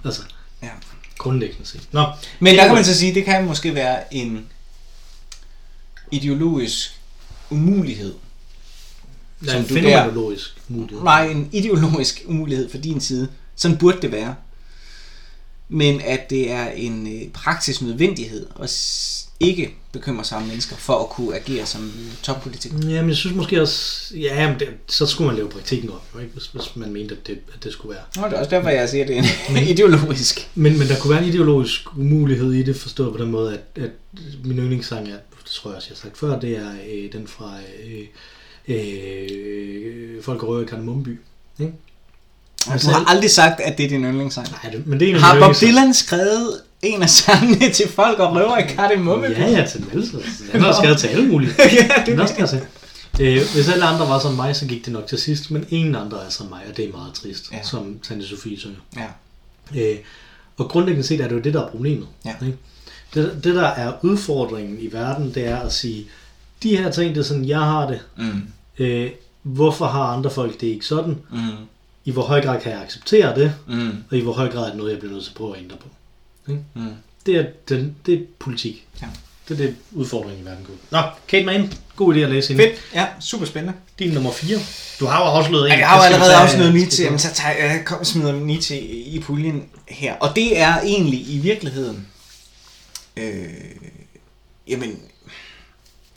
A: Altså,
B: Ja.
A: grundlæggende set. Nå,
B: Men der kan man så sige, det kan måske være en ideologisk umulighed.
A: er
B: som
A: en fænomenologisk mulighed.
B: Nej, en ideologisk umulighed fra din side. Sådan burde det være. Men at det er en øh, praktisk nødvendighed at ikke bekymre sig om mennesker for at kunne agere som toppolitiker.
A: Jamen, jeg synes måske også, ja, men det, så skulle man lave praktikken op, ikke? Hvis, hvis man mente, at det, at det skulle være.
B: Nå, det er også derfor, jeg siger, at det er en ideologisk.
A: Men, men der kunne være en ideologisk umulighed i det, forstået på den måde, at, at min yndlingssang er, det tror jeg også, jeg har sagt før, det er øh, den fra øh, øh, Folk og Røde i Kardemommeby. Ikke?
B: Og du har aldrig sagt, at det er din yndlingssang.
A: Nej, det, men det er en
B: Har Bob. Dylan skrevet en af sangene til folk og røver i Kardemomme?
A: Ja, ja, til sammen. Han har skrevet til alle mulige.
B: ja, det
A: Det
B: er
A: sige. Øh, hvis alle andre var som mig, så gik det nok til sidst, men ingen andre er som mig, og det er meget trist,
B: ja.
A: som Tante Sofie synger.
B: Ja.
A: Øh, og grundlæggende set er det jo det, der er problemet.
B: Ja.
A: Ikke? Det, det, der er udfordringen i verden, det er at sige, de her ting, det er sådan, jeg har det.
B: Mm.
A: Øh, hvorfor har andre folk det ikke sådan?
B: Mm.
A: I hvor høj grad kan jeg acceptere det?
B: Mm.
A: Og i hvor høj grad er det noget, jeg bliver nødt til at prøve at ændre på?
B: Mm.
A: Det er, den, det er politik.
B: Ja.
A: Det er det udfordringen i verden går. Nå, Kate Mann, god idé at læse hende.
B: Fedt. Ja, super spændende.
A: Din nummer 4. Du har jo afsløret en.
B: Ja, jeg har jo allerede afsløret Nietzsche, jamen så tager jeg, jeg kom, smider Nietzsche i puljen her. Og det er egentlig i virkeligheden, øh, jamen,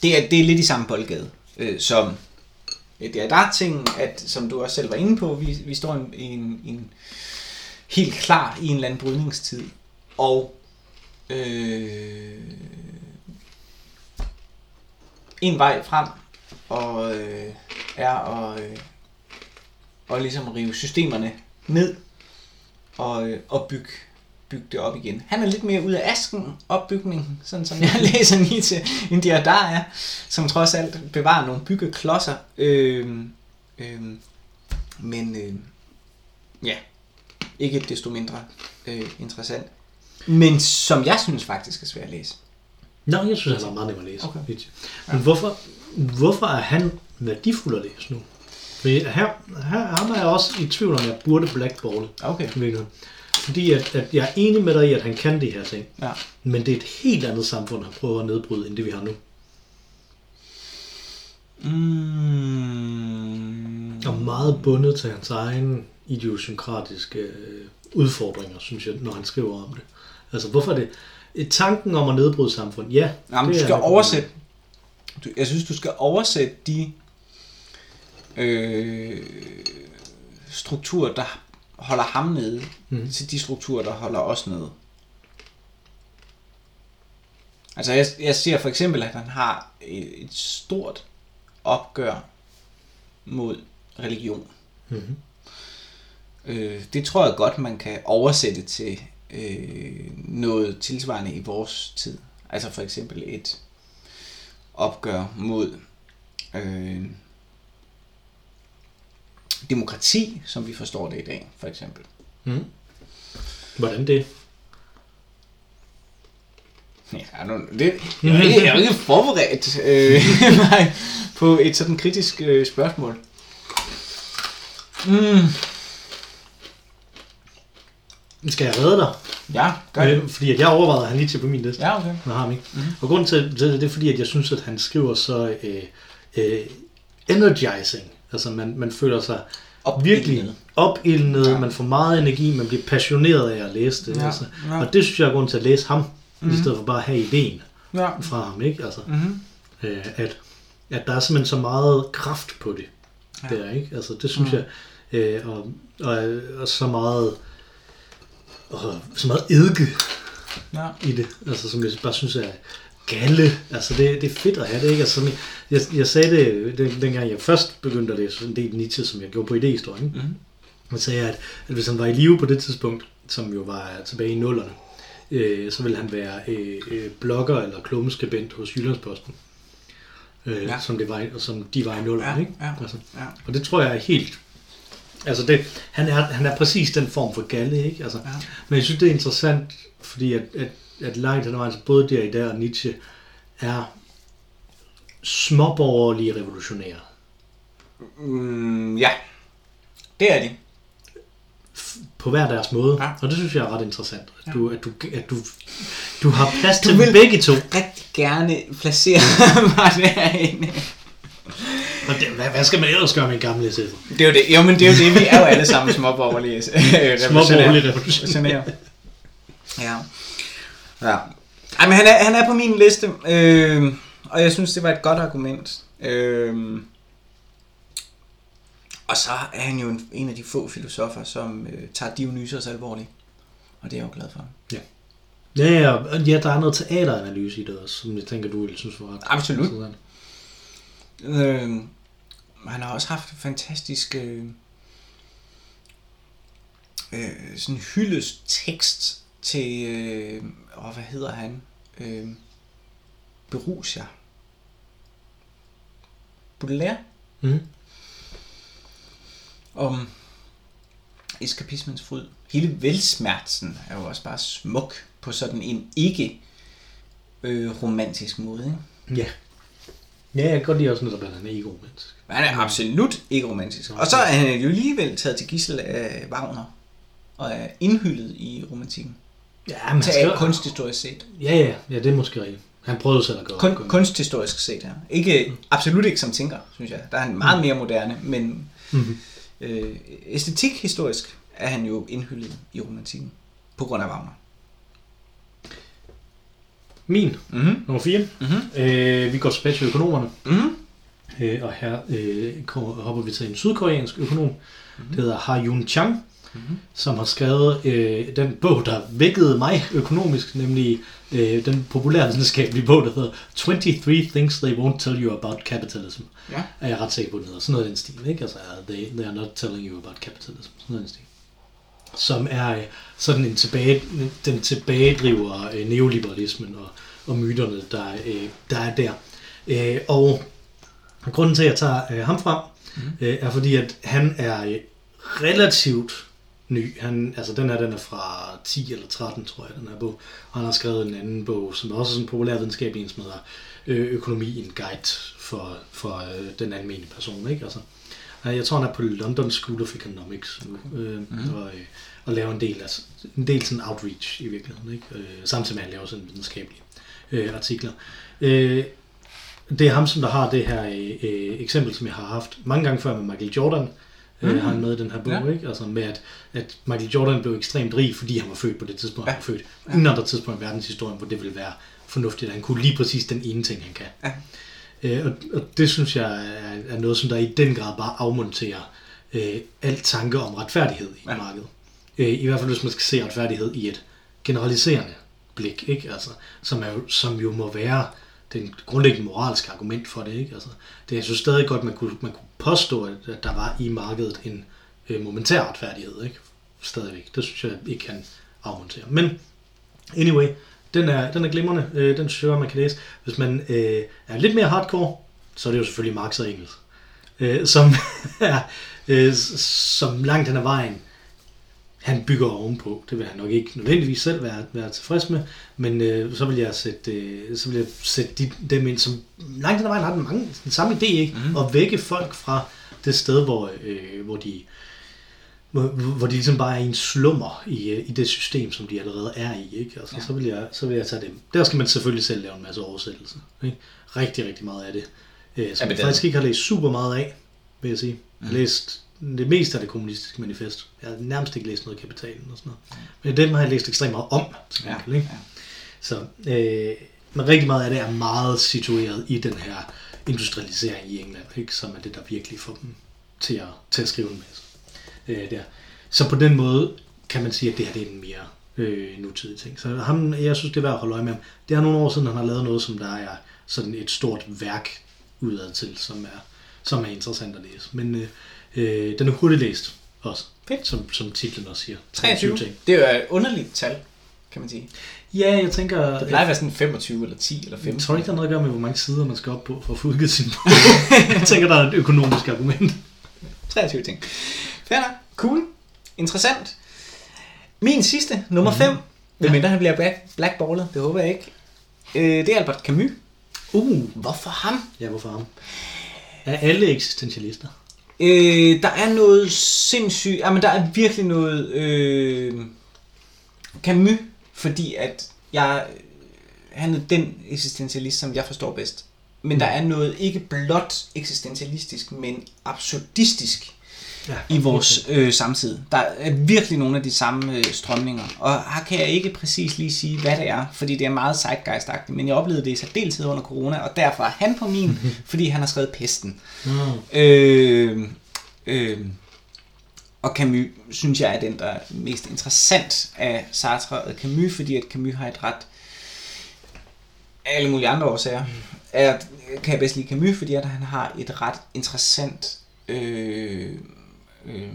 B: det er, det er lidt i samme boldgade, øh, som Øh, det er der ting, at, som du også selv var inde på, vi, vi står i en, en helt klar i en eller anden brydningstid. Og øh, en vej frem og øh, er at, øh, og ligesom rive systemerne ned og, øh, og bygge, bygge det op igen. Han er lidt mere ud af asken opbygningen, sådan som jeg læser Nietzsche, end de der er, som trods alt bevarer nogle byggeklodser. Øh, øh, men øh, ja, ikke desto mindre øh, interessant. Men som jeg synes faktisk er svært at læse.
A: Nå, jeg synes, han er meget nem at læse.
B: Okay.
A: Nietzsche. Men hvorfor, hvorfor er han værdifuld at læse nu? Fordi her, her ham er jeg også i tvivl om, jeg burde blackballe
B: Okay.
A: i virkeligheden. Fordi at, at jeg er enig med dig i, at han kan de her ting.
B: Ja.
A: Men det er et helt andet samfund, han prøver at nedbryde, end det vi har nu.
B: Mm.
A: Og meget bundet til hans egen idiosynkratiske øh, udfordringer, synes jeg, når han skriver om det. Altså, hvorfor er det... Et tanken om at nedbryde samfund, ja.
B: Jamen, du skal oversætte... Du, jeg synes, du skal oversætte de øh, strukturer, der holder ham nede, mm. til de strukturer, der holder os nede. Altså, jeg, jeg ser for eksempel, at han har et, et stort opgør mod religion.
A: Mhm.
B: Øh, det tror jeg godt, man kan oversætte til øh, noget tilsvarende i vores tid. Altså for eksempel et opgør mod øh, demokrati, som vi forstår det i dag, for eksempel.
A: Mhm. Hvordan det?
B: Ja, nu, det, jeg, er jeg er ikke forberedt øh, mig på et sådan kritisk øh, spørgsmål. Mm,
A: Skal jeg redde dig?
B: ja, gør det.
A: Øh, fordi at jeg overvejede at have Nietzsche på min liste.
B: Ja, okay.
A: med ham, ikke? Mm-hmm. Og grunden til, til det, det er fordi, at jeg synes, at han skriver så øh, øh, energizing. Altså, man, man føler sig
B: Opildnet.
A: virkelig opildnet,
B: Ja.
A: man får meget energi, man bliver passioneret af at læse det.
B: Ja.
A: Altså.
B: ja.
A: Og det synes jeg er grund til at læse ham, mm-hmm. i stedet for bare at have ideen
B: Ja.
A: fra ham, ikke? Altså,
B: Mm-hmm.
A: øh, at, at der er simpelthen så meget kraft på det,
B: Ja.
A: der, ikke? Altså, det synes
B: Mm.
A: mm. jeg, øh, og, og, og så meget, og, så meget eddike
B: Ja.
A: i det, altså som jeg bare synes er galle. Altså det, det er fedt at have det, ikke? Altså, sådan, jeg, jeg sagde det, den, dengang jeg først begyndte at læse en del Nietzsche, som jeg gjorde på idéhistorien. Mm.
B: Mhm.
A: Jeg sagde, at, at hvis han var i live på det tidspunkt, som jo var tilbage i nullerne, øh, så ville han være øh, øh, blogger eller klummeskribent hos Jyllandsposten. Øh,
B: Ja.
A: som, det var, som de var i nullerne,
B: Ja,
A: ikke?
B: ja,
A: Altså,
B: ja.
A: og det tror jeg er helt... Altså det, han, er, han er præcis den form for galle, ikke? Altså,
B: Ja.
A: men jeg synes, det er interessant, fordi at, at, at langt hen ad vejen, så både der i der og Nietzsche er småborgerlige revolutionære.
B: Mm, ja, det er de.
A: På hver deres måde.
B: Ja.
A: Og det synes jeg er ret interessant. At du, at du, at du, du har plads
B: Du
A: til
B: vil-
A: begge to.
B: Rigtig gerne placere mig derinde.
A: Og det, hvad, hvad skal man ellers gøre med en gammel SF?
B: Det er jo det. Jo, men det er jo det. Vi er jo alle sammen småborgerlige. øh,
A: Småborgerlige revolutionære.
B: Ja. Ja. Ej, men han er, han er på min liste, øh, og jeg synes, det var et godt argument. Øh, og så er han jo en, en af de få filosofer, som øh, tager Dionysos alvorligt. Og det er jeg jo glad for.
A: Ja, ja, og ja, der er noget teateranalyse i det også, som jeg tænker, du ville synes var ret
B: Absolut.
A: interessant.
B: Øh, han har også haft fantastisk øh, øh, sådan hyldest tekst til, øh, åh, hvad hedder han? Øh, Berusja. Baudelaire?
A: Mm.
B: Om eskapismens fryd. Hele velsmertsen er jo også bare smuk på sådan en ikke øh, romantisk måde. Ikke?
A: Ja. Ja, jeg kan godt lide også netop, at han er ikke romantisk.
B: Men han er absolut ikke romantisk. Og så er han jo alligevel taget til gissel af Wagner. Og er indhyllet i romantikken.
A: Ja, han skal-
B: kunsthistorisk set.
A: Ja, ja, ja, det er måske rigtigt. Han prøvede selv at gøre
B: Kun,
A: gøre-
B: kunsthistorisk set her. Ikke, absolut ikke som tænker, synes jeg. Der er han meget mere moderne, men
A: Mhm.
B: øh, æstetik historisk er han jo indhyllet i romantikken. På grund af Wagner.
A: Min,
B: Mm-hmm.
A: nummer 4.
B: Mhm.
A: Øh, vi går tilbage til økonomerne.
B: Mm-hmm.
A: Øh, og her øh, kommer, hopper vi til en sydkoreansk økonom, mm-hmm. der hedder Ha Yun Chang,
B: Mhm.
A: som har skrevet øh, den bog, der vækkede mig økonomisk, nemlig øh, den populære videnskabelige bog, der hedder 23 Things They Won't Tell You About Capitalism.
B: Ja.
A: Er jeg ret sikker på, den hedder. Sådan noget i den stil, ikke? Altså, they, they are not telling you about capitalism. Sådan noget i den stil. Som er øh, sådan en tilbage, den tilbagedriver øh, neoliberalismen og, og myterne, der, øh, der er der. Øh, og grunden til, at jeg tager øh, ham frem, mm. øh, er fordi, at han er øh, relativt ny. Han, altså den her, den er fra 10 eller 13, tror jeg, den her bog. Og han har skrevet en anden bog, som er også sådan en populær videnskabelig en, som hedder øh, Økonomi, en guide for, for øh, den almindelige person. Ikke? Altså, øh, jeg tror, han er på London School of Economics nu, øh,
B: Mhm.
A: mm. og, øh, og laver en del, altså, en del sådan outreach i virkeligheden. Ikke? Øh, samtidig med, at han laver sådan videnskabelige øh, artikler. Øh, det er ham, som der har det her øh, øh, eksempel, som jeg har haft mange gange før med Michael Jordan, mm. øh, har han med i den her bog,
B: Ja.
A: ja. ikke? Altså med, at, at Michael Jordan blev ekstremt rig, fordi han var født på det tidspunkt,
B: Ja.
A: ja. han var født. Ingen andre tidspunkt i verdenshistorien, hvor det ville være fornuftigt, at han kunne lige præcis den ene ting, han kan.
B: Ja.
A: Øh, og, og det synes jeg er, er noget, som der i den grad bare afmonterer øh, alt tanke om retfærdighed i
B: Ja.
A: ja. markedet. Øh, I hvert fald, hvis man skal se retfærdighed i et generaliserende blik, ikke? Altså, som, er, jo- som jo må være den grundlæggende moralske argument for det. Ikke? Altså, det, jeg synes stadig godt, man kunne, man kunne påstå, at, at der var i markedet en øh, momentær retfærdighed. Ikke? Stadigvæk. Det synes jeg ikke kan afmontere. Men anyway, den er, den er glimrende. Øh, den synes jeg, man kan læse. Hvis man øh, er lidt mere hardcore, så er det jo selvfølgelig Marx og Engels. Øh, som, er, øh, som langt hen ad vejen han bygger ovenpå. Det vil han nok ikke nødvendigvis selv være, være tilfreds med, men øh, så vil jeg sætte, øh, så vil jeg sætte de, dem ind, som langt hen ad vejen har den, mange, den samme idé, ikke?
B: Mhm.
A: Mm. Og vække folk fra det sted, hvor, øh, hvor de hvor, hvor de ligesom bare er i en slummer i, øh, i det system, som de allerede er i. Ikke? Altså,
B: Ja.
A: ja. så, vil jeg, så vil jeg tage dem. Der skal man selvfølgelig selv lave en masse oversættelser. Ikke? Rigtig, rigtig meget af det. Øh, som
B: men
A: jeg faktisk ikke har læst super meget af, vil jeg sige. Jeg
B: Mhm.
A: har læst det meste af det kommunistiske manifest. Jeg har nærmest ikke læst noget kapitalen og sådan noget. Men dem har jeg læst ekstremt meget om, til
B: Ja,
A: gengæld. Ikke?
B: ja.
A: Så, øh, men rigtig meget af det er meget situeret i den her industrialisering i England, ikke? som er det, der virkelig får dem til at, til at skrive en masse. Øh, der. Så på den måde kan man sige, at det her det er en mere øh, nutidig ting. Så ham, jeg synes, det er værd at holde øje med ham. Det er nogle år siden, han har lavet noget, som der er sådan et stort værk udad til, som er, som er interessant at læse. Men øh, øh, den er hurtigt læst også,
B: Fedt.
A: som, som titlen også siger.
B: 23.
A: ting.
B: Det er jo et underligt tal, kan man sige.
A: Ja, jeg tænker...
B: Det plejer at være sådan 25 eller 10 eller 15.
A: Jeg tror ikke, der er noget at gøre med, hvor mange sider man skal op på for at få udgivet sin bog. jeg tænker, der er et økonomisk argument.
B: 23 ting. Fair nok. Cool. Interessant. Min sidste, nummer 5. Mm-hmm. Hvem mindre han bliver black, blackballet, det håber jeg ikke. Øh, det er Albert Camus.
A: Uh,
B: Hvorfor ham?
A: ja, hvorfor ham? Er alle eksistentialister?
B: Øh, der er noget sindssygt, ja, men der er virkelig noget øh, Camus, fordi at jeg, han er den eksistentialist, som jeg forstår bedst. Men der er noget ikke blot eksistentialistisk, men absurdistisk
A: Ja,
B: i vores øh, samtid. Der er virkelig nogle af de samme øh, strømninger. Og her kan jeg ikke præcis lige sige, hvad det er, fordi det er meget zeitgeist men jeg oplevede det i særdeleshed under corona, og derfor er han på min, fordi han har skrevet Pesten.
A: Mm.
B: Øh, øh, og Camus, synes jeg, er den, der er mest interessant af Sartre og Camus, fordi at Camus har et ret af alle mulige andre årsager. Er, kan jeg bedst lide Camus, fordi at han har et ret interessant øh, øh,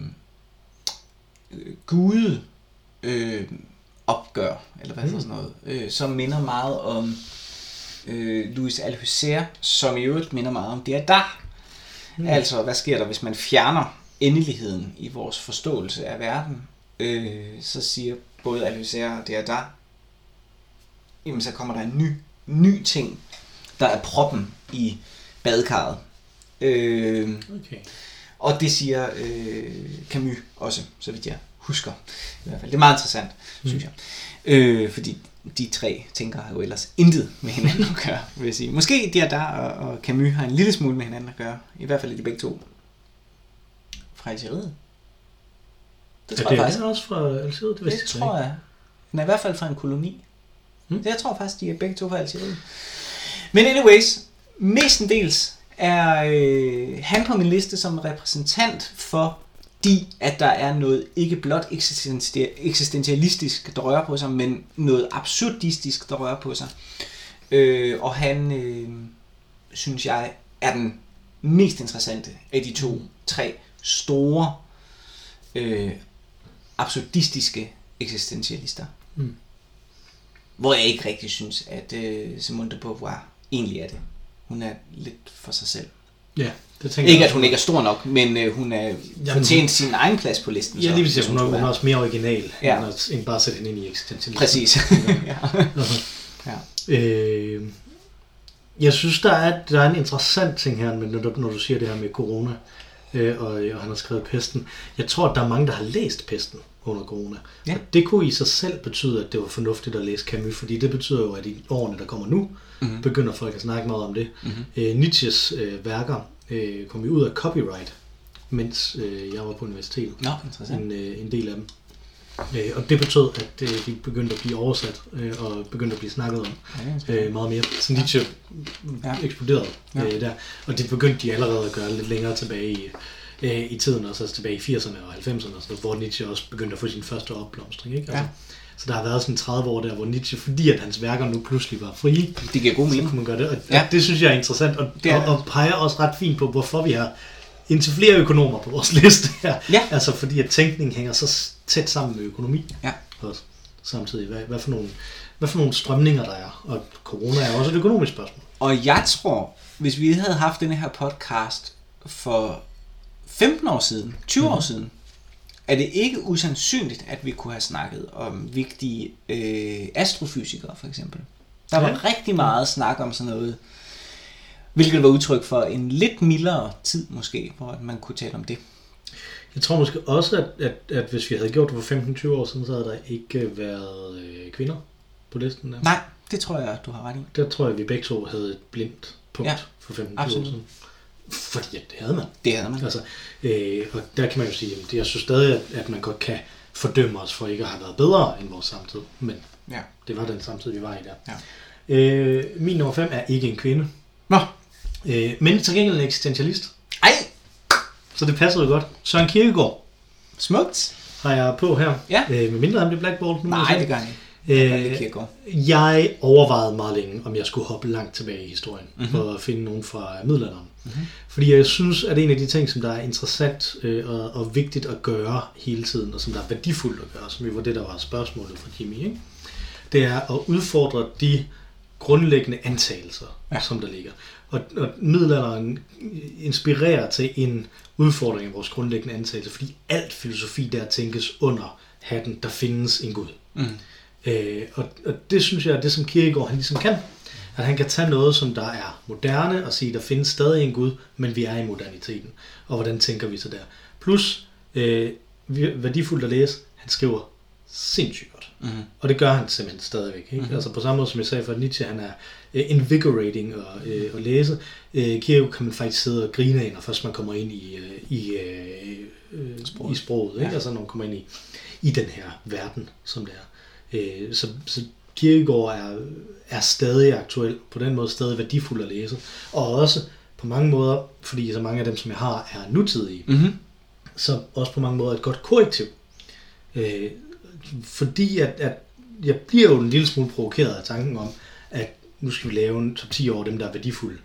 B: øh, gude øh, opgør, eller hvad hedder sådan noget, øh, som minder meget om øh, Louis Althusser, som i øvrigt minder meget om Derrida. Mm. Altså, hvad sker der, hvis man fjerner endeligheden i vores forståelse af verden? Øh, så siger både Althusser og Derrida, jamen så kommer der en ny, ny ting, der er proppen i badekarret. Øh,
A: Okay.
B: Og det siger øh, Camus også, så vidt jeg husker. I hvert fald. Det er meget interessant, mm. synes jeg. Øh, fordi de tre tænker har jo ellers intet med hinanden at gøre, vil jeg sige. Måske Derrida og, og Camus har en lille smule med hinanden at gøre. I hvert fald er de begge to fra Algeriet. Det
A: Ja,
B: tror
A: det
B: jeg
A: er
B: faktisk.
A: også fra Algeriet, det
B: Det
A: jeg
B: tror jeg. Den er i hvert fald fra en koloni.
A: Mm.
B: Mm. Jeg tror faktisk, de er begge to fra Algeriet. Men anyways, mestendels er øh, han på min liste som repræsentant for de, at der er noget ikke blot eksistenti- eksistentialistisk, der rører på sig, men noget absurdistisk, der rører på sig. Øh, og han, øh, synes jeg, er den mest interessante af de to, tre store øh, absurdistiske eksistentialister.
A: Mm.
B: Hvor jeg ikke rigtig synes, at øh, Simone de Beauvoir egentlig er det. Hun er lidt for sig selv.
A: Ja, det tænker
B: Ikke
A: jeg
B: at hun ikke er stor nok, men øh, hun er
A: Jamen,
B: fortjent sin egen plads på listen.
A: Ja,
B: så,
A: lige
B: hvis
A: hun
B: skulle
A: hun er også mere original,
B: Ja.
A: end, at, end bare at sætte hende ind i eksistentialisme.
B: Præcis. ja. ja.
A: Øh, jeg synes, der er, der er en interessant ting her, når, du, når du siger det her med corona, øh, og, og han har skrevet pesten. Jeg tror, at der er mange, der har læst pesten under corona.
B: Ja.
A: Og det kunne i sig selv betyde, at det var fornuftigt at læse Camus, fordi det betyder jo, at i årene, der kommer nu,
B: Mhm.
A: begynder folk at snakke meget om det.
B: Mhm.
A: Øh, Nietzsches øh, værker øh, kom jo ud af copyright mens øh, jeg var på universitetet.
B: Nå, interessant.
A: En, øh, en del af dem. Øh, og det betød, at øh, de begyndte at blive oversat øh, og begyndte at blive snakket om øh, meget mere. Så Nietzsche
B: Ja.
A: ja. eksploderede
B: Ja.
A: øh, der. Og det begyndte de allerede at gøre lidt længere tilbage i, øh, i tiden, også altså tilbage i 80'erne og 90'erne, og sådan hvor Nietzsche også begyndte at få sin første opblomstring. Ikke? Altså,
B: Ja.
A: Så der har været sådan 30 år der, hvor Nietzsche, fordi at hans værker nu pludselig var frie,
B: Det giver god
A: så
B: mening.
A: kunne man gøre det. Og,
B: Ja.
A: det synes jeg er interessant, og,
B: Det er
A: og, og peger også ret fint på, hvorfor vi har indtil flere økonomer på vores liste her.
B: Ja.
A: Altså fordi at tænkning hænger så tæt sammen med økonomi
B: Ja.
A: også samtidig. Hvad, hvad, for nogle, hvad for nogle strømninger der er, og corona er også et økonomisk spørgsmål.
B: Og jeg tror, hvis vi havde haft denne her podcast for 15 år siden, 20
A: Mhm.
B: år siden, er det ikke usandsynligt, at vi kunne have snakket om vigtige øh, astrofysikere, for eksempel. Der var
A: Ja.
B: rigtig meget snak om sådan noget, hvilket var udtryk for en lidt mildere tid måske, hvor man kunne tale om det.
A: Jeg tror måske også, at, at, at hvis vi havde gjort det for 15-20 år siden, så havde der ikke været øh, kvinder på listen. Der.
B: Nej, det tror jeg, du har ret i.
A: Der tror jeg, at vi begge to havde et blindt punkt
B: Ja,
A: for 15-20 år siden. Fordi at det havde man.
B: Det havde man.
A: Altså, øh, og der kan man jo sige, at jeg synes stadig, at, at man godt kan fordømme os for ikke at have været bedre end vores samtid. Men
B: Ja.
A: det var den samtid, vi var i der.
B: Ja.
A: Øh, min nummer 5 er ikke en kvinde.
B: Nå,
A: Øh, men til gengæld en eksistentialist.
B: ej,
A: Så det passer jo godt. Søren Kierkegaard
B: smukt.
A: har jeg på her.
B: Ja.
A: Øh, med mindre han bliver blackball. Nu
B: Nej,
A: se.
B: det gør han ikke.
A: Øh. Jeg overvejede meget længe, om jeg skulle hoppe langt tilbage i historien,
B: Mhm.
A: mm-hmm. for at finde nogen fra middelalderen. Mm-hmm. Fordi jeg synes, at en af de ting, som der er interessant øh, og, og vigtigt at gøre hele tiden, og som der er værdifuldt at gøre, som jo var det, der var spørgsmålet fra Jimmy, ikke? det er at udfordre de grundlæggende antagelser,
B: Ja.
A: som der ligger. Og, og middelalderen inspirerer til en udfordring af vores grundlæggende antagelser, fordi alt filosofi der tænkes under hatten, der findes en Gud.
B: Mm.
A: Øh, og, og det synes jeg er det, som Kierkegaard han ligesom kan. At han kan tage noget, som der er moderne, og sige, der findes stadig en Gud, men vi er i moderniteten. Og hvordan tænker vi så der? Plus, øh, værdifuldt at læse, han skriver sindssygt godt.
B: Mm.
A: Og det gør han simpelthen stadigvæk. Ikke? Mm-hmm. Altså på samme måde som jeg sagde for Nietzsche, han er øh, invigorating at, øh, at læse. Øh, Kierkegaard kan man faktisk sidde og grine af, når først man kommer ind i, øh, i, øh, øh,
B: Sproget.
A: i sproget. Ikke?
B: Ja.
A: Altså når man kommer ind i, i den her verden, som det er. Øh, så, så Kierkegaard er, er stadig aktuel, på den måde stadig værdifuld at læse. Og også på mange måder, fordi så mange af dem, som jeg har, er nutidige,
B: Mm-hmm.
A: så også på mange måder et godt korrektiv. Øh, fordi at, at jeg bliver jo en lille smule provokeret af tanken om, at nu skal vi lave en top 10 over dem, der er værdifulde.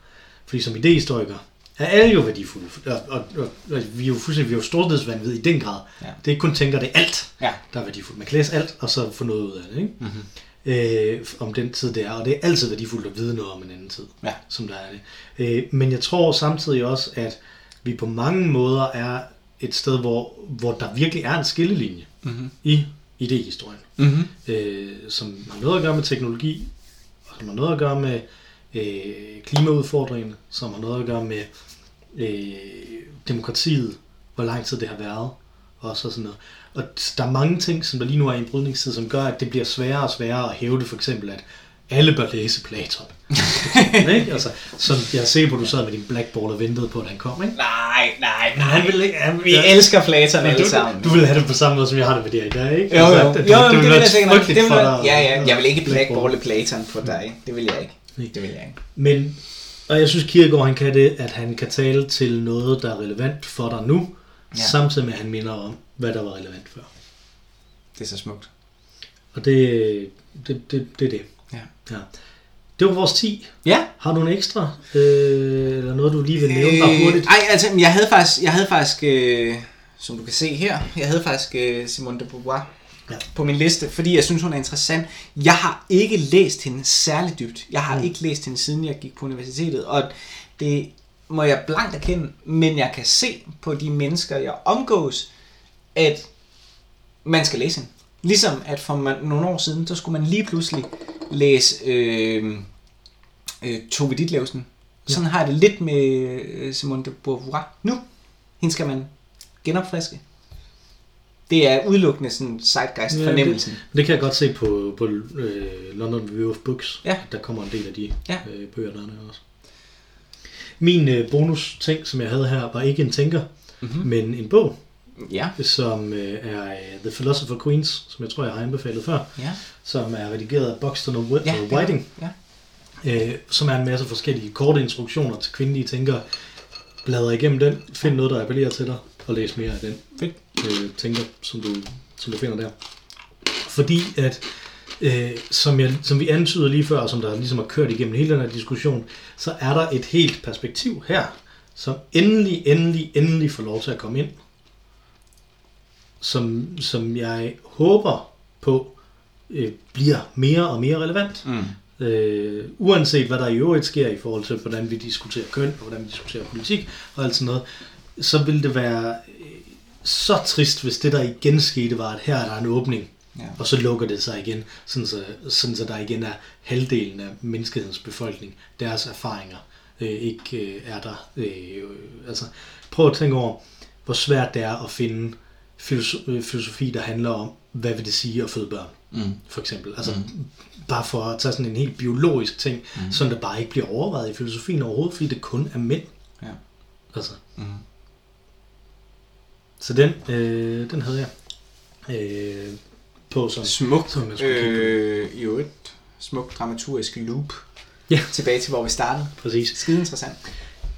A: Fordi som idehistoriker er alle jo værdifulde. Og, og, og, og vi er jo fuldstændig vi er jo storhedsvandvid i den grad.
B: Ja.
A: Det er ikke kun tænker, det er alt,
B: Ja.
A: der er værdifuldt. Man kan læse alt, og så få noget ud af det. Ikke?
B: Mm-hmm.
A: Øh, om den tid det er, og det er altid værdifuldt at vide noget om en anden tid,
B: Ja.
A: som der er det. Øh, men jeg tror samtidig også, at vi på mange måder er et sted, hvor, hvor der virkelig er en skillelinje
B: Mm-hmm.
A: i idehistorien,
B: Mm-hmm.
A: øh, som har noget at gøre med teknologi, og som har noget at gøre med øh, klimaudfordringerne, som har noget at gøre med øh, demokratiet, hvor lang tid det har været, og så sådan noget. Og der er mange ting, som der lige nu er i en brydningstid, som gør, at det bliver sværere og sværere at hæve det, for eksempel, at alle bør læse Platon. ikke? Altså, som jeg er sikker på, at du sad med din blackball og ventede på, at han kom, ikke?
B: Nej, nej,
A: Men han ville ikke... Han,
B: Vi elsker Platon alle
A: du,
B: sammen.
A: du vil have det på samme måde, som jeg har det med dig i dag, ikke?
B: Jo, jo,
A: Altså,
B: jo,
A: at
B: jo,
A: det
B: det, det vil
A: være
B: jeg sikkert Det vil,
A: for dig
B: ja, ja, jeg vil ikke blackballe Platon på dig. Det vil jeg ikke.
A: Nej.
B: Det vil jeg ikke.
A: Men, og jeg synes, Kierkegaard han kan det, at han kan tale til noget, der er relevant for dig nu,
B: Ja.
A: ja. samtidig med, at han minder om, hvad der var relevant før.
B: Det er så smukt.
A: Og det, det, det, det er det.
B: Ja.
A: ja. Det var vores 10.
B: Ja.
A: Har du en ekstra? Øh, eller noget, du lige vil nævne bare hurtigt?
B: Ej, altså, jeg havde faktisk, jeg havde faktisk øh, som du kan se her, jeg havde faktisk øh, Simone de Beauvoir
A: Ja.
B: på min liste, fordi jeg synes, hun er interessant. Jeg har ikke læst hende særlig dybt. Jeg har
A: Mm.
B: ikke læst hende, siden jeg gik på universitetet, og det må jeg blankt erkende, men jeg kan se på de mennesker, jeg omgås, at man skal læse hende. Ligesom at for man, nogle år siden, så skulle man lige pludselig læse øh, øh, Tove Ditlevsen. Sådan har jeg det lidt med øh, Simone de Beauvoir nu. Hende skal man genopfriske. Det er udelukkende sådan zeitgeist
A: Ja,
B: fornemmelsen.
A: Det kan jeg godt se på, på øh, London Review of Books,
B: Ja.
A: at der kommer en del af de
B: Ja.
A: øh, bøger, der er der også. Min øh, bonus ting, som jeg havde her, var ikke en tænker, mm-hmm. men en bog,
B: Ja.
A: som øh, er øh, The Philosopher Queens, som jeg tror, jeg har anbefalet før,
B: Ja.
A: som er redigeret af Buxton og Wh-
B: Ja,
A: Whiting,
B: Ja.
A: øh, som er en masse forskellige korte instruktioner til kvindelige tænkere. Bladre igennem den, find noget, der appellerer til dig, og læs mere af den
B: Fedt.
A: øh, tænker, som du, som du finder der. Fordi at, øh, som, jeg, som vi antyder lige før, og som der ligesom har kørt igennem hele den her diskussion, så er der et helt perspektiv her, som endelig, endelig, endelig får lov til at komme ind. Som, som jeg håber på øh, bliver mere og mere relevant.
B: Mm.
A: Øh, uanset hvad der i øvrigt sker i forhold til, hvordan vi diskuterer køn, og hvordan vi diskuterer politik og alt sådan noget, så vil det være øh, så trist, hvis det der igen skete, var, at her er der en åbning,
B: Ja.
A: og så lukker det sig igen, sådan så, sådan så der igen er halvdelen af menneskehedens befolkning, deres erfaringer øh, ikke øh, er der. Øh, altså, prøv at tænke over, hvor svært det er at finde filosofi, der handler om, hvad vil det sige at føde børn,
B: Mm.
A: for eksempel. Altså, mm. bare for at tage sådan en helt biologisk ting, mm. som der bare ikke bliver overvejet i filosofien overhovedet, fordi det kun er mænd.
B: Ja.
A: Altså.
B: Mm.
A: Så den, øh, den havde jeg øh, på som,
B: Smukt.
A: som jeg.
B: Øh, I øvrigt, smukt dramaturgisk loop.
A: Ja.
B: Tilbage til, hvor vi startede.
A: Præcis.
B: Skide interessant.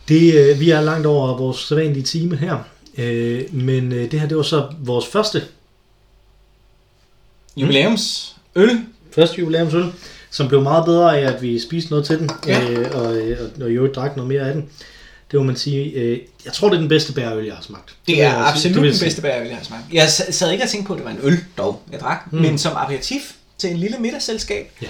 A: Det, øh, vi er langt over vores sædvanlige time her, øh, men øh, det her det var så vores første,
B: Jubilæums øl.
A: første jubilæumsøl, som blev meget bedre af, at vi spiste noget til den,
B: Ja.
A: øh, og, øh, og, og øvrigt drak noget mere af den. Det må man sige. Øh, jeg tror, det er den bedste bærøl, jeg har smagt.
B: Det
A: vil
B: er
A: sige.
B: absolut
A: Det jeg
B: den
A: sige.
B: bedste bærøl, jeg har smagt. Jeg sad- ikke og tænkte på, at det var en øl, dog, jeg drak. Mm. Men som aperitif til en lille middagsselskab.
A: Ja.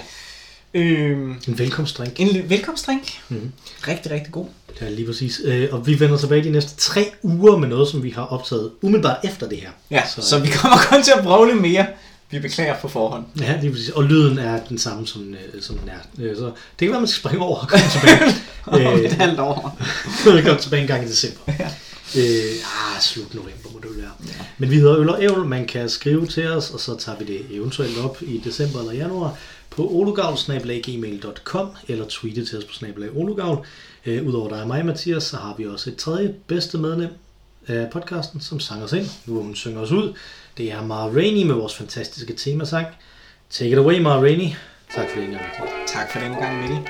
B: Øhm,
A: En velkomstdrink.
B: en velkomstdrink.
A: Mhm.
B: Rigtig, rigtig god.
A: Det er lige præcis. Øh, og vi vender tilbage de næste tre uger med noget, som vi har optaget umiddelbart efter det her.
B: Ja,
A: Så-
B: så, så vi kommer kun til at brøvle mere. Vi beklager på forhånd.
A: Ja, lige præcis. Og lyden er den samme, som, øh, som den er. Øh, så det kan være, man skal springe over og komme tilbage.
B: Om et halvt år.
A: Vi kommer tilbage en gang i december.
B: Ja.
A: Øh, ah, slut november må det være. Ja. Men vi hedder Øl og Ævl. Man kan skrive til os, og så tager vi det eventuelt op i december eller januar på olugavl.gmail.com eller tweete til os på snabelag olugavl. Øh, Udover dig og mig, Mathias, så har vi også et tredje bedste medlem af podcasten, som sang os ind, hvor hun synger os ud. Det er Mara Rainey med vores fantastiske temasang. Take it away, Mara Rainey. Tak for den gang. Mathias.
B: Tak for den gang, Mikkel.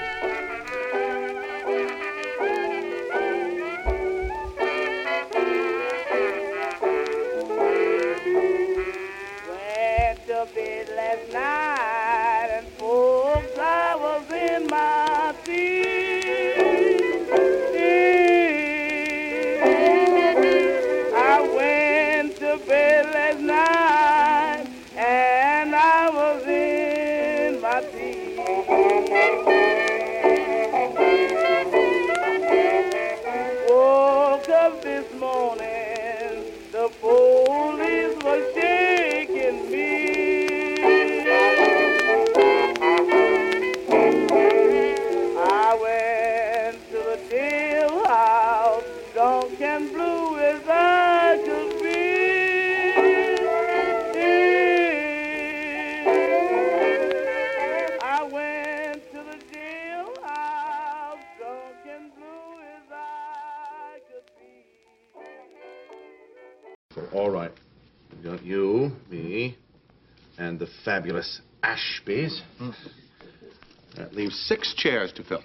C: Leaves six chairs to fill.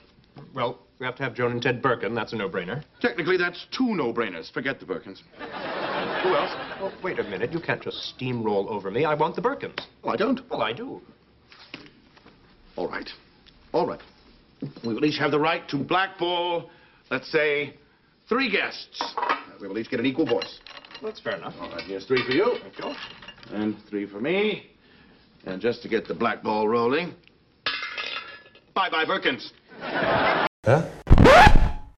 D: Well, we have to have Joan and Ted Birkin. That's a no-brainer.
C: Technically, that's two no-brainers. Forget the Birkins. Who else?
D: Oh, wait a minute. You can't just steamroll over me. I want the Birkins.
C: Oh, I don't.
D: Well, I do.
C: All right. All right. We will each have the right to blackball, let's say, three guests. Uh, We will each get an equal voice.
D: That's fair enough.
C: All right, here's three for you.
D: Thank you.
C: And three for me. And just to get the blackball rolling. Bye-bye, Birkins. Huh?